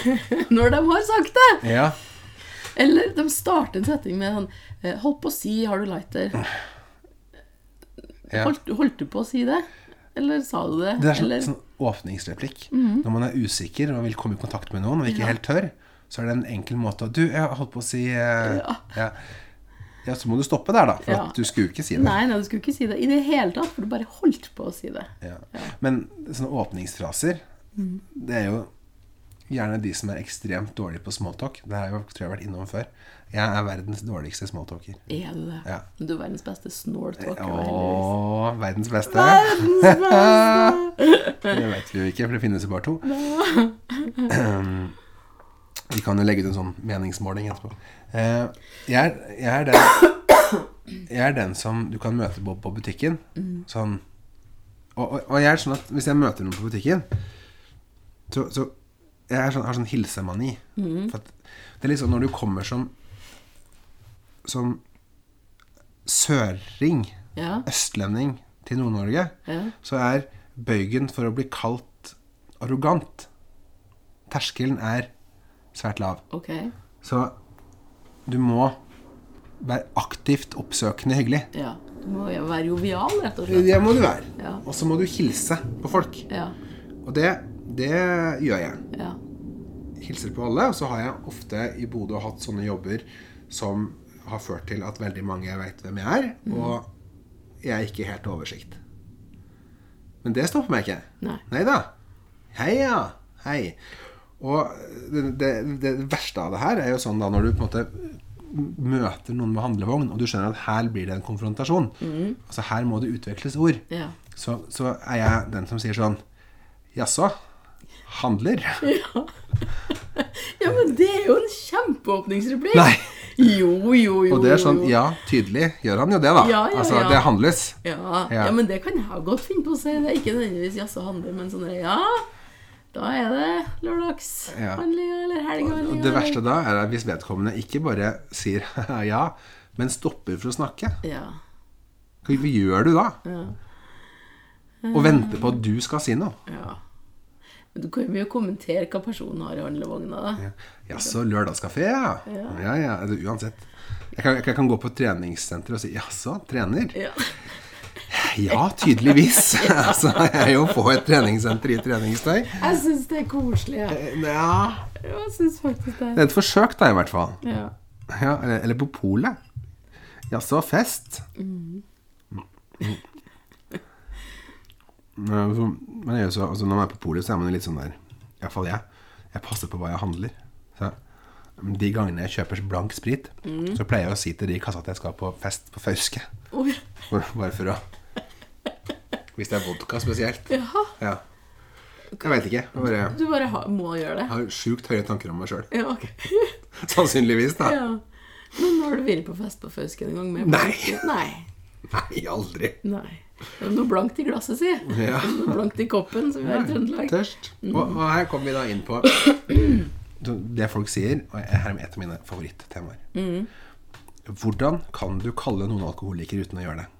Når de har sagt det! Ja. Eller de starter en setning med sånn eh, Holdt på å si, har du lighter? ja. Holdt, holdt du på å si det? Eller sa du det? Det er sånn, sånn åpningsreplikk. Når man er usikker og vil komme i kontakt med noen og ikke helt tør, så er det en enkel måte å Du, jeg holdt på å si eh, Ja. ja. ja, så må du stoppe der, da. For Ja. du skulle ikke si det. Nei, nei, du skulle ikke si det i det hele tatt, for du bare holdt på å si det. Ja. Men sånne åpningsfraser, Mm. det er jo gjerne de som er ekstremt dårlige på smalltalk. Det har jeg tror jeg har vært innom før. Jeg er verdens dårligste smalltalker. Er du det? Ja. Du er verdens beste snortalker. Å, verdens beste. Verdens beste! Det vet vi jo ikke, for det finnes jo bare to. Vi kan jo legge ut en sånn meningsmåling etterpå. Eh, jeg, er, jeg, er den, jeg er den som du kan møte på, på butikken. Sånn og, og, og jeg er sånn at hvis jeg møter noen på butikken, så, så Jeg er sånn, har sånn hilsemani. For at det er liksom når du kommer som Som søring, Ja. østlending, til Nord-Norge, Ja. så er bøygen for å bli kalt arrogant Terskelen er svært lav. Okay. Så du må være aktivt oppsøkende hyggelig. Ja. Du må være jovial, rett og slett. Det må du være. Ja. Og så må du hilse på folk. Ja. Og det, det gjør jeg. Ja. Hilser på alle. Og så har jeg ofte i Bodø hatt sånne jobber som har ført til at veldig mange vet hvem jeg er, og jeg er ikke helt oversikt. Men det stopper meg ikke. Nei. Da. Hei, ja. Hei. Og det, det, det verste av det her er jo sånn da når du på en måte møter noen med handlevogn, og du skjønner at her blir det en konfrontasjon. Altså her må det utveksles ord. Ja. Så, så er jeg den som sier sånn Jaså? Handler? ja, men det er jo en kjempeåpningsreplikk! Nei. Jo, jo, jo. Og det er sånn. Ja, tydelig gjør han jo det, da. Ja, ja, altså, ja. det handles. Ja, Ja. ja, men det kan jeg godt finne på å si. Det er ikke nødvendigvis 'jaså handler', men sånn ja, da er det Ja. eller helgehandlinga. det verste da er at hvis vedkommende ikke bare sier ja, men stopper for å snakke. Ja. Hva gjør du da? Ja. Og venter på at du skal si noe? ja. Men du kan jo kommentere hva personen har i handlevogna, da. Ja. Jaså, lørdagskafé, ja. Ja. Ja, ja. Uansett. Jeg kan, jeg kan gå på treningssenteret og si jaså, trener? Ja. Ja, tydeligvis. altså, jeg er jo på et treningssenter i treningstøy. Jeg syns det er koselig. Jeg, Ja. jeg syns faktisk det. Det er et forsøk, da, i hvert fall. Ja. Ja, eller, eller på polet. Jaså, fest? Mm. Mm. Men men jo så, altså, når man er på polet, så er man jo litt sånn der Iallfall jeg. Jeg passer på hva jeg handler. Så De gangene jeg kjøper blank sprit, så pleier jeg å si til de i kassa at jeg skal på fest på Fauske. Oh. For, bare for å Hvis det er vodka spesielt. Jaha. Ja. Jeg veit ikke. Jeg bare Du bare ha, må gjøre det. har sjukt høye tanker om meg sjøl. Ja, ok. Sannsynligvis, da. Ja. Men har du vært på fest på Fauske en gang? Med Nei. Nei. Nei, aldri. Nei. Det er noe blankt i glasset, si. Ja. Noe blankt i koppen, som vi har i Trøndelag. Tørst. Og, og her kommer vi da inn på det folk sier, og her er et av mine favorittemaer. Mm. Hvordan kan du kalle noen alkoholiker uten å gjøre det?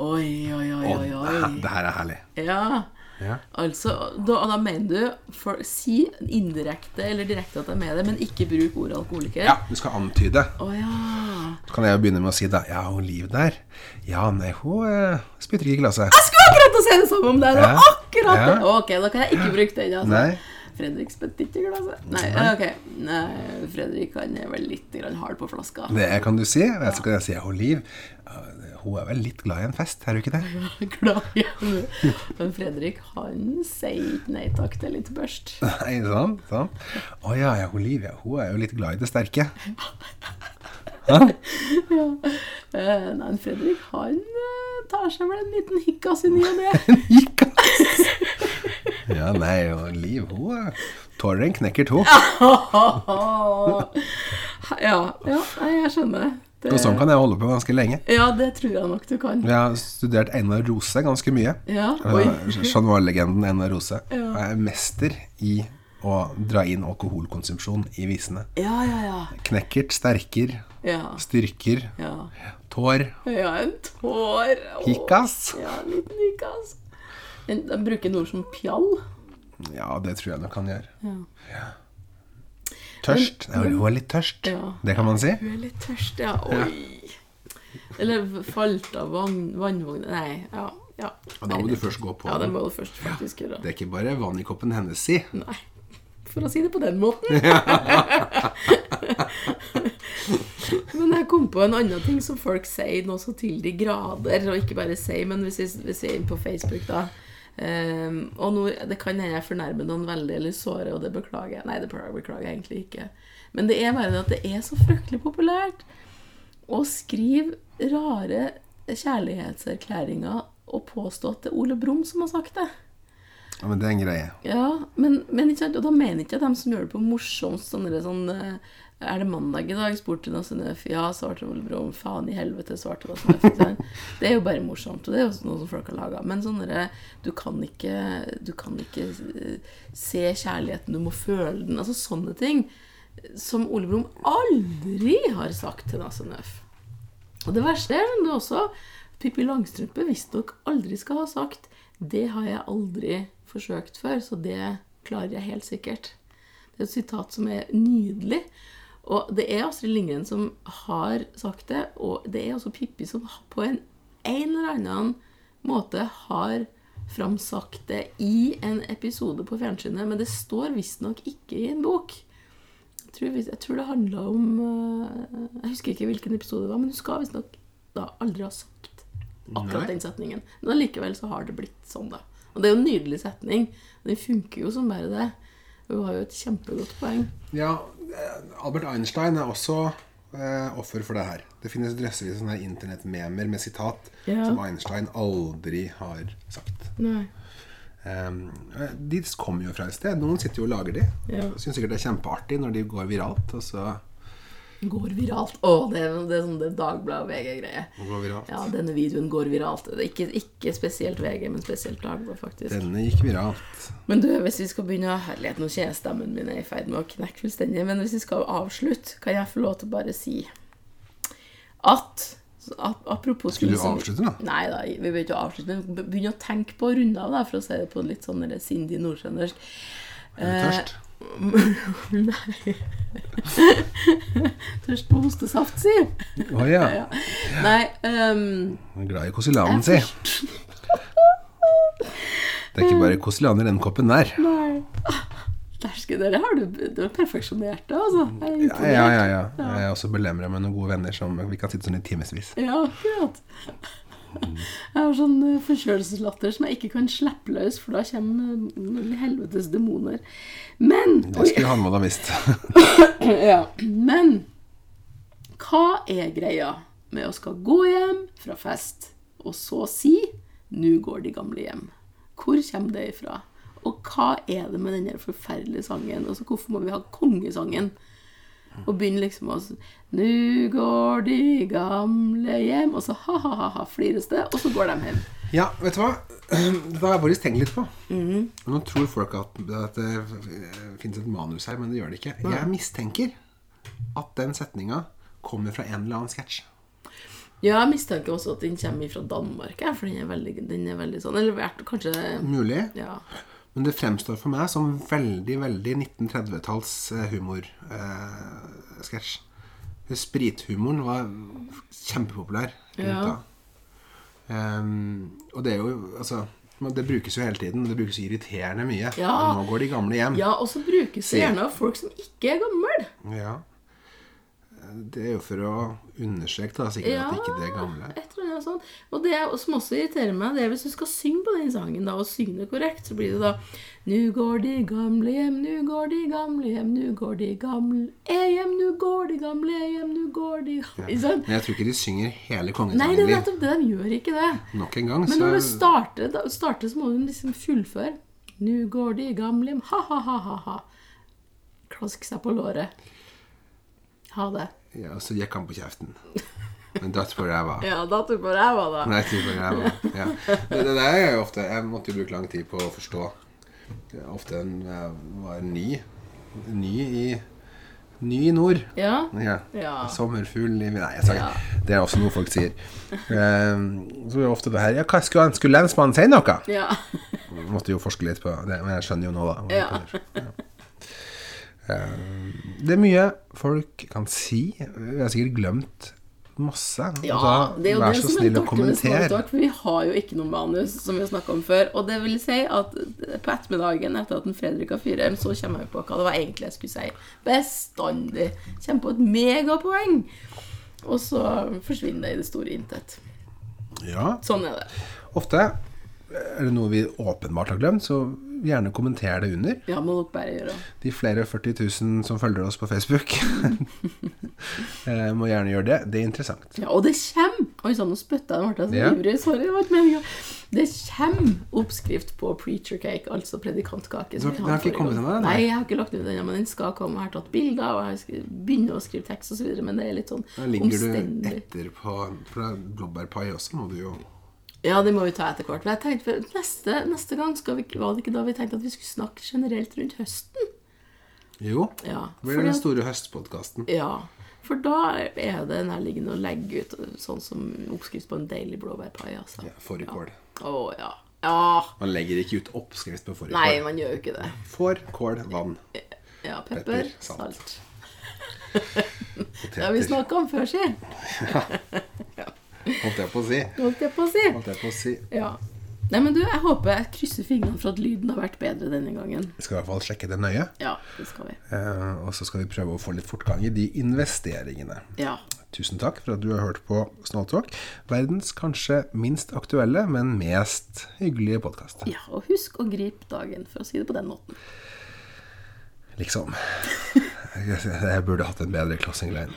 Oi, oi, oi, oi, oi. det her er herlig. Ja. Ja. Altså, da, da mener du for, Si indirekte eller direkte at det er med det, men ikke bruk ordet alkoholiker? ja, du skal antyde. Oh, ja. Så kan jeg jo begynne med å si da Ja, hun Liv der. Ja, nei, hun eh, spytter ikke i glasset. Jeg skulle akkurat å si det samme om deg! Det var akkurat det! Ok, da kan jeg ikke bruke den. Altså. Nei. Fredrik spytter ikke i glasset. Nei, ok. Nei, Fredrik han er vel litt hard på flaska. Det kan du si. Vet så kan jeg si hun Liv. Hun er vel litt glad i en fest, er hun ikke det? Glad i henne. Men Fredrik, han sier ikke nei takk til litt børst. Nei, sånn, sånn. Å ja, ja, hun Liv, ja, hun er jo litt glad i det sterke. ja. nei, Fredrik, han eh, tar seg vel en liten hikkas i ny og ne. Ja, nei, og Liv, hun eh, tåler en knekker to. Ja, ja jeg skjønner. Det, Og sånn kan jeg holde på ganske lenge. Ja, det tror jeg nok du kan. Jeg har studert Einar Rose ganske mye. Ja, oi. Chat Noir-legenden Einar Rose. Ja. Jeg er mester i å dra inn alkoholkonsumsjon i visene. Ja, ja, ja. Knekkert, sterker, Ja, styrker, ja. tår, ja en tår. Hikas. Ja, en liten hikas. De bruker ord som pjall. Ja, det tror jeg nok han gjør. Ja. Tørst. Nei, Hun er litt tørst. Ja. Det kan man si. Hun er litt tørst, ja. Oi. Eller falt av vann, vannvogn Nei, ja. ja. Og da må du først gå på Ja, den. du først faktisk gjøre. Det er ikke bare vann i koppen hennes, si. Nei. For å si det på den måten. men jeg kom på en annen ting som folk sier nå så til de grader, og ikke bare sier, men hvis vi, hvis vi er inne på Facebook, da. Ehm, og nå, Det kan hende jeg fornærmer noen veldig eller sårer, og det beklager jeg. Nei, det beklager jeg egentlig ikke. Men det er bare det at det er så fryktelig populært å skrive rare kjærlighetserklæringer og påstå at det er Ole Brumm som har sagt det. Ja, men det er en greie. Ja, men, men ikke sant, og da mener ikke jeg dem som gjør det på morsomst sånn, der sånn eh, Er det mandag i dag? spurte Nassenøf. Ja, svarte Ole Brumm. Faen i helvete, svarte ikke? Det er jo bare morsomt, og det er jo noe som folk har laga. Men sånn Du kan ikke Du kan ikke eh, se kjærligheten, du må føle den. Altså sånne ting. Som Ole Brumm aldri har sagt til Nassenøf. Og det verste er det også Pippi Langstrømpe visstnok aldri skal ha sagt Det har jeg aldri forsøkt før, så det klarer jeg helt sikkert. Det er et sitat som er nydelig. Og det er Astrid Lindgren som har sagt det, og det er også Pippi som på en, en eller annen måte har framsagt det i en episode på fjernsynet, men det står visstnok ikke i en bok. Jeg tror, jeg tror det handla om øh, Jeg husker ikke hvilken episode det var, men hun skal visstnok da aldri ha sagt akkurat den setningen. Men allikevel så har det blitt sånn, da. Og det er jo en nydelig setning. Den funker jo som bare det. Hun har jo et kjempegodt poeng. Ja, eh, Albert Einstein er også eh, offer for det her. Det finnes drøssevis sånne internettmemer med sitat Ja. som Einstein aldri har sagt. Nei. Um, de kommer jo fra et sted. Noen sitter jo og lager de. Ja. Syns sikkert det er kjempeartig når de går viralt. Og så Går viralt. Å, det det er sånn det Dagbladet og VG-greie. går viralt. Ja, denne videoen går viralt. Ikke, ikke spesielt VG, men spesielt Dagbladet, faktisk. Denne gikk viralt. Men du, hvis vi skal begynne å Herlighet, nå kjenner jeg stemmen min er i ferd med å knekke fullstendig. Men hvis vi skal avslutte, kan jeg få lov til å bare si at Apropos Skulle du avslutte da? Nei da, vi bør ikke avslutte, men be- begynne å tenke på å runde av, da, for å si det på litt sånn der sindig nordtrøndersk. Er du tørst? Nei Tørst på hostesaft, si. Å ja. Ja. Nei um, Jeg er glad i kosilanen, si. Det er ikke bare kosilan i den koppen der. Nei. Dæsken, dere har du, du har perfeksjonert det, altså. Jeg Ja, ja, ja, ja. Jeg er også belemra med noen gode venner som vi kan sitte sånn i timevis. Ja, akkurat. Jeg har sånn eh, forkjølelseslatter som jeg ikke kan slippe løs, for da kommer eh, helvetes demoner. Men Det skulle han må ha visst. ja, Men hva er greia med å skal gå hjem fra fest, og så si 'Nå går de gamle hjem'? Hvor kommer det ifra? Og hva er det med den forferdelige sangen? Altså, hvorfor må vi ha kongesangen? Og begynner liksom å 'Nå går de gamle hjem', og så ha-ha-ha, flires det, og så går de hjem. Ja, vet du hva? Det har jeg faktisk tenkt litt på. Mhm. Nå tror folk at, at det finnes et manus her, men det gjør det ikke. Jeg mistenker at den setninga kommer fra en eller annen sketsj. Ja, jeg mistenker også at den kommer fra Danmark, for den er veldig, den er veldig sånn Eller kanskje Mulig. Ja. Men det fremstår for meg som veldig, veldig 1930-talls humorsketsj. Sprithumoren var kjempepopulær Ja. Ehm, og det er jo Altså det brukes jo hele tiden. Det brukes irriterende mye. Ja. Nå går de gamle hjem. Ja, og så brukes det gjerne av folk som ikke er gamle. Ja. Det er jo for å understreke da, sikkert Ja, at ikke det er gamle. et eller annet sånt. Og det som også irriterer meg, det er hvis du skal synge på den sangen, da, og synge det korrekt, så blir det da Nu går de gamle hjem, nu går de gamle hjem, nu går de gamle hjem, nu går de gamle hjem, nu går de sant? Men jeg tror ikke de synger hele Nei, det er nettopp det. De gjør ikke det. Nok en gang, Men når det starter, da, starter så må du liksom fullføre. Nu går de gamle hjem, ha-ha-ha-ha. Klask seg på låret. Ha det. Ja, og så gikk han på kjeften. Men datt på ræva. Ja, dato på ræva, da. Nei, på ræva. Ja. Det, det der er jo ofte Jeg måtte jo bruke lang tid på å forstå. Ofte en, jeg var ny. Ny i Ny i nord. Ja. Ja. Ja. Sommerfugl i Nei, jeg sa Ja. Det er også noe folk sier. Um, så er det ofte det her Ja, hva skulle, skulle lensmannen si noe? Ja. Måtte jo forske litt på det, men jeg skjønner jo nå, da. Ja. Um, det er mye folk kan si. Vi har sikkert glemt masse. Ja, da, det er jo vær det så som snill å kommentere. Snart, for vi har jo ikke noe manus, som vi har snakka om før. Og det vil si at på ettermiddagen etter at en Fredrik har fyrt så kommer jeg på hva det var egentlig jeg skulle si. Bestandig. Kommer på et megapoeng. Og så forsvinner det i det store intet. Ja, Sånn er det. ofte er det noe vi åpenbart har glemt, så gjerne kommenter det under. Ja, må dere bare gjøre. De flere 40 000 som følger oss på Facebook, eh, må gjerne gjøre det. Det er interessant. Ja, og det kommer! Oi sann, nå spytta jeg. Ble så Ja. ivrig. Sorry, det var ikke meninga. Det kommer oppskrift på preacher cake, altså predikantkake. som Du har- ikke kommet ennå, den? Nei, jeg har ikke lagt ut den ennå, men den skal komme. Jeg har tatt bilder, og jeg begynner begynne å skrive tekst osv., men det er litt sånn Da ligger du etterpå, etter på For det er blåbærpai også, må du jo Ja, det må vi ta etter hvert. Men jeg tenkte, for neste, neste gang skal vi, var det ikke da vi tenkte at vi skulle snakke generelt rundt høsten? Jo. Ja, Det blir den store høstpodkasten. ja, for da er det nærliggende å legge ut sånn som oppskrift på en deilig blåbærpai. Altså. Ja, fårikål. Å ja. Ja. Man legger ikke ut oppskrift på fårikål. Nei, man gjør jo ikke det. Fårkål, vann. Ja, Pepper, pepper, salt. salt. Det har vi snakka om før, si. Holdt jeg på å si. Holdt jeg på å si. Holdt jeg på å si. Ja. Nei, men du, jeg håper jeg krysser fingrene for at lyden har vært bedre denne gangen. Vi skal i hvert fall sjekke det nøye. Ja, det skal vi. Eh, og så skal vi prøve å få litt fortgang i de investeringene. Ja. Tusen takk for at du har hørt på Snåltalk. Verdens kanskje minst aktuelle, men mest hyggelige podkast. ja. Og husk å gripe dagen, for å si det på den måten. Liksom. Jeg, burde hatt en bedre closing line.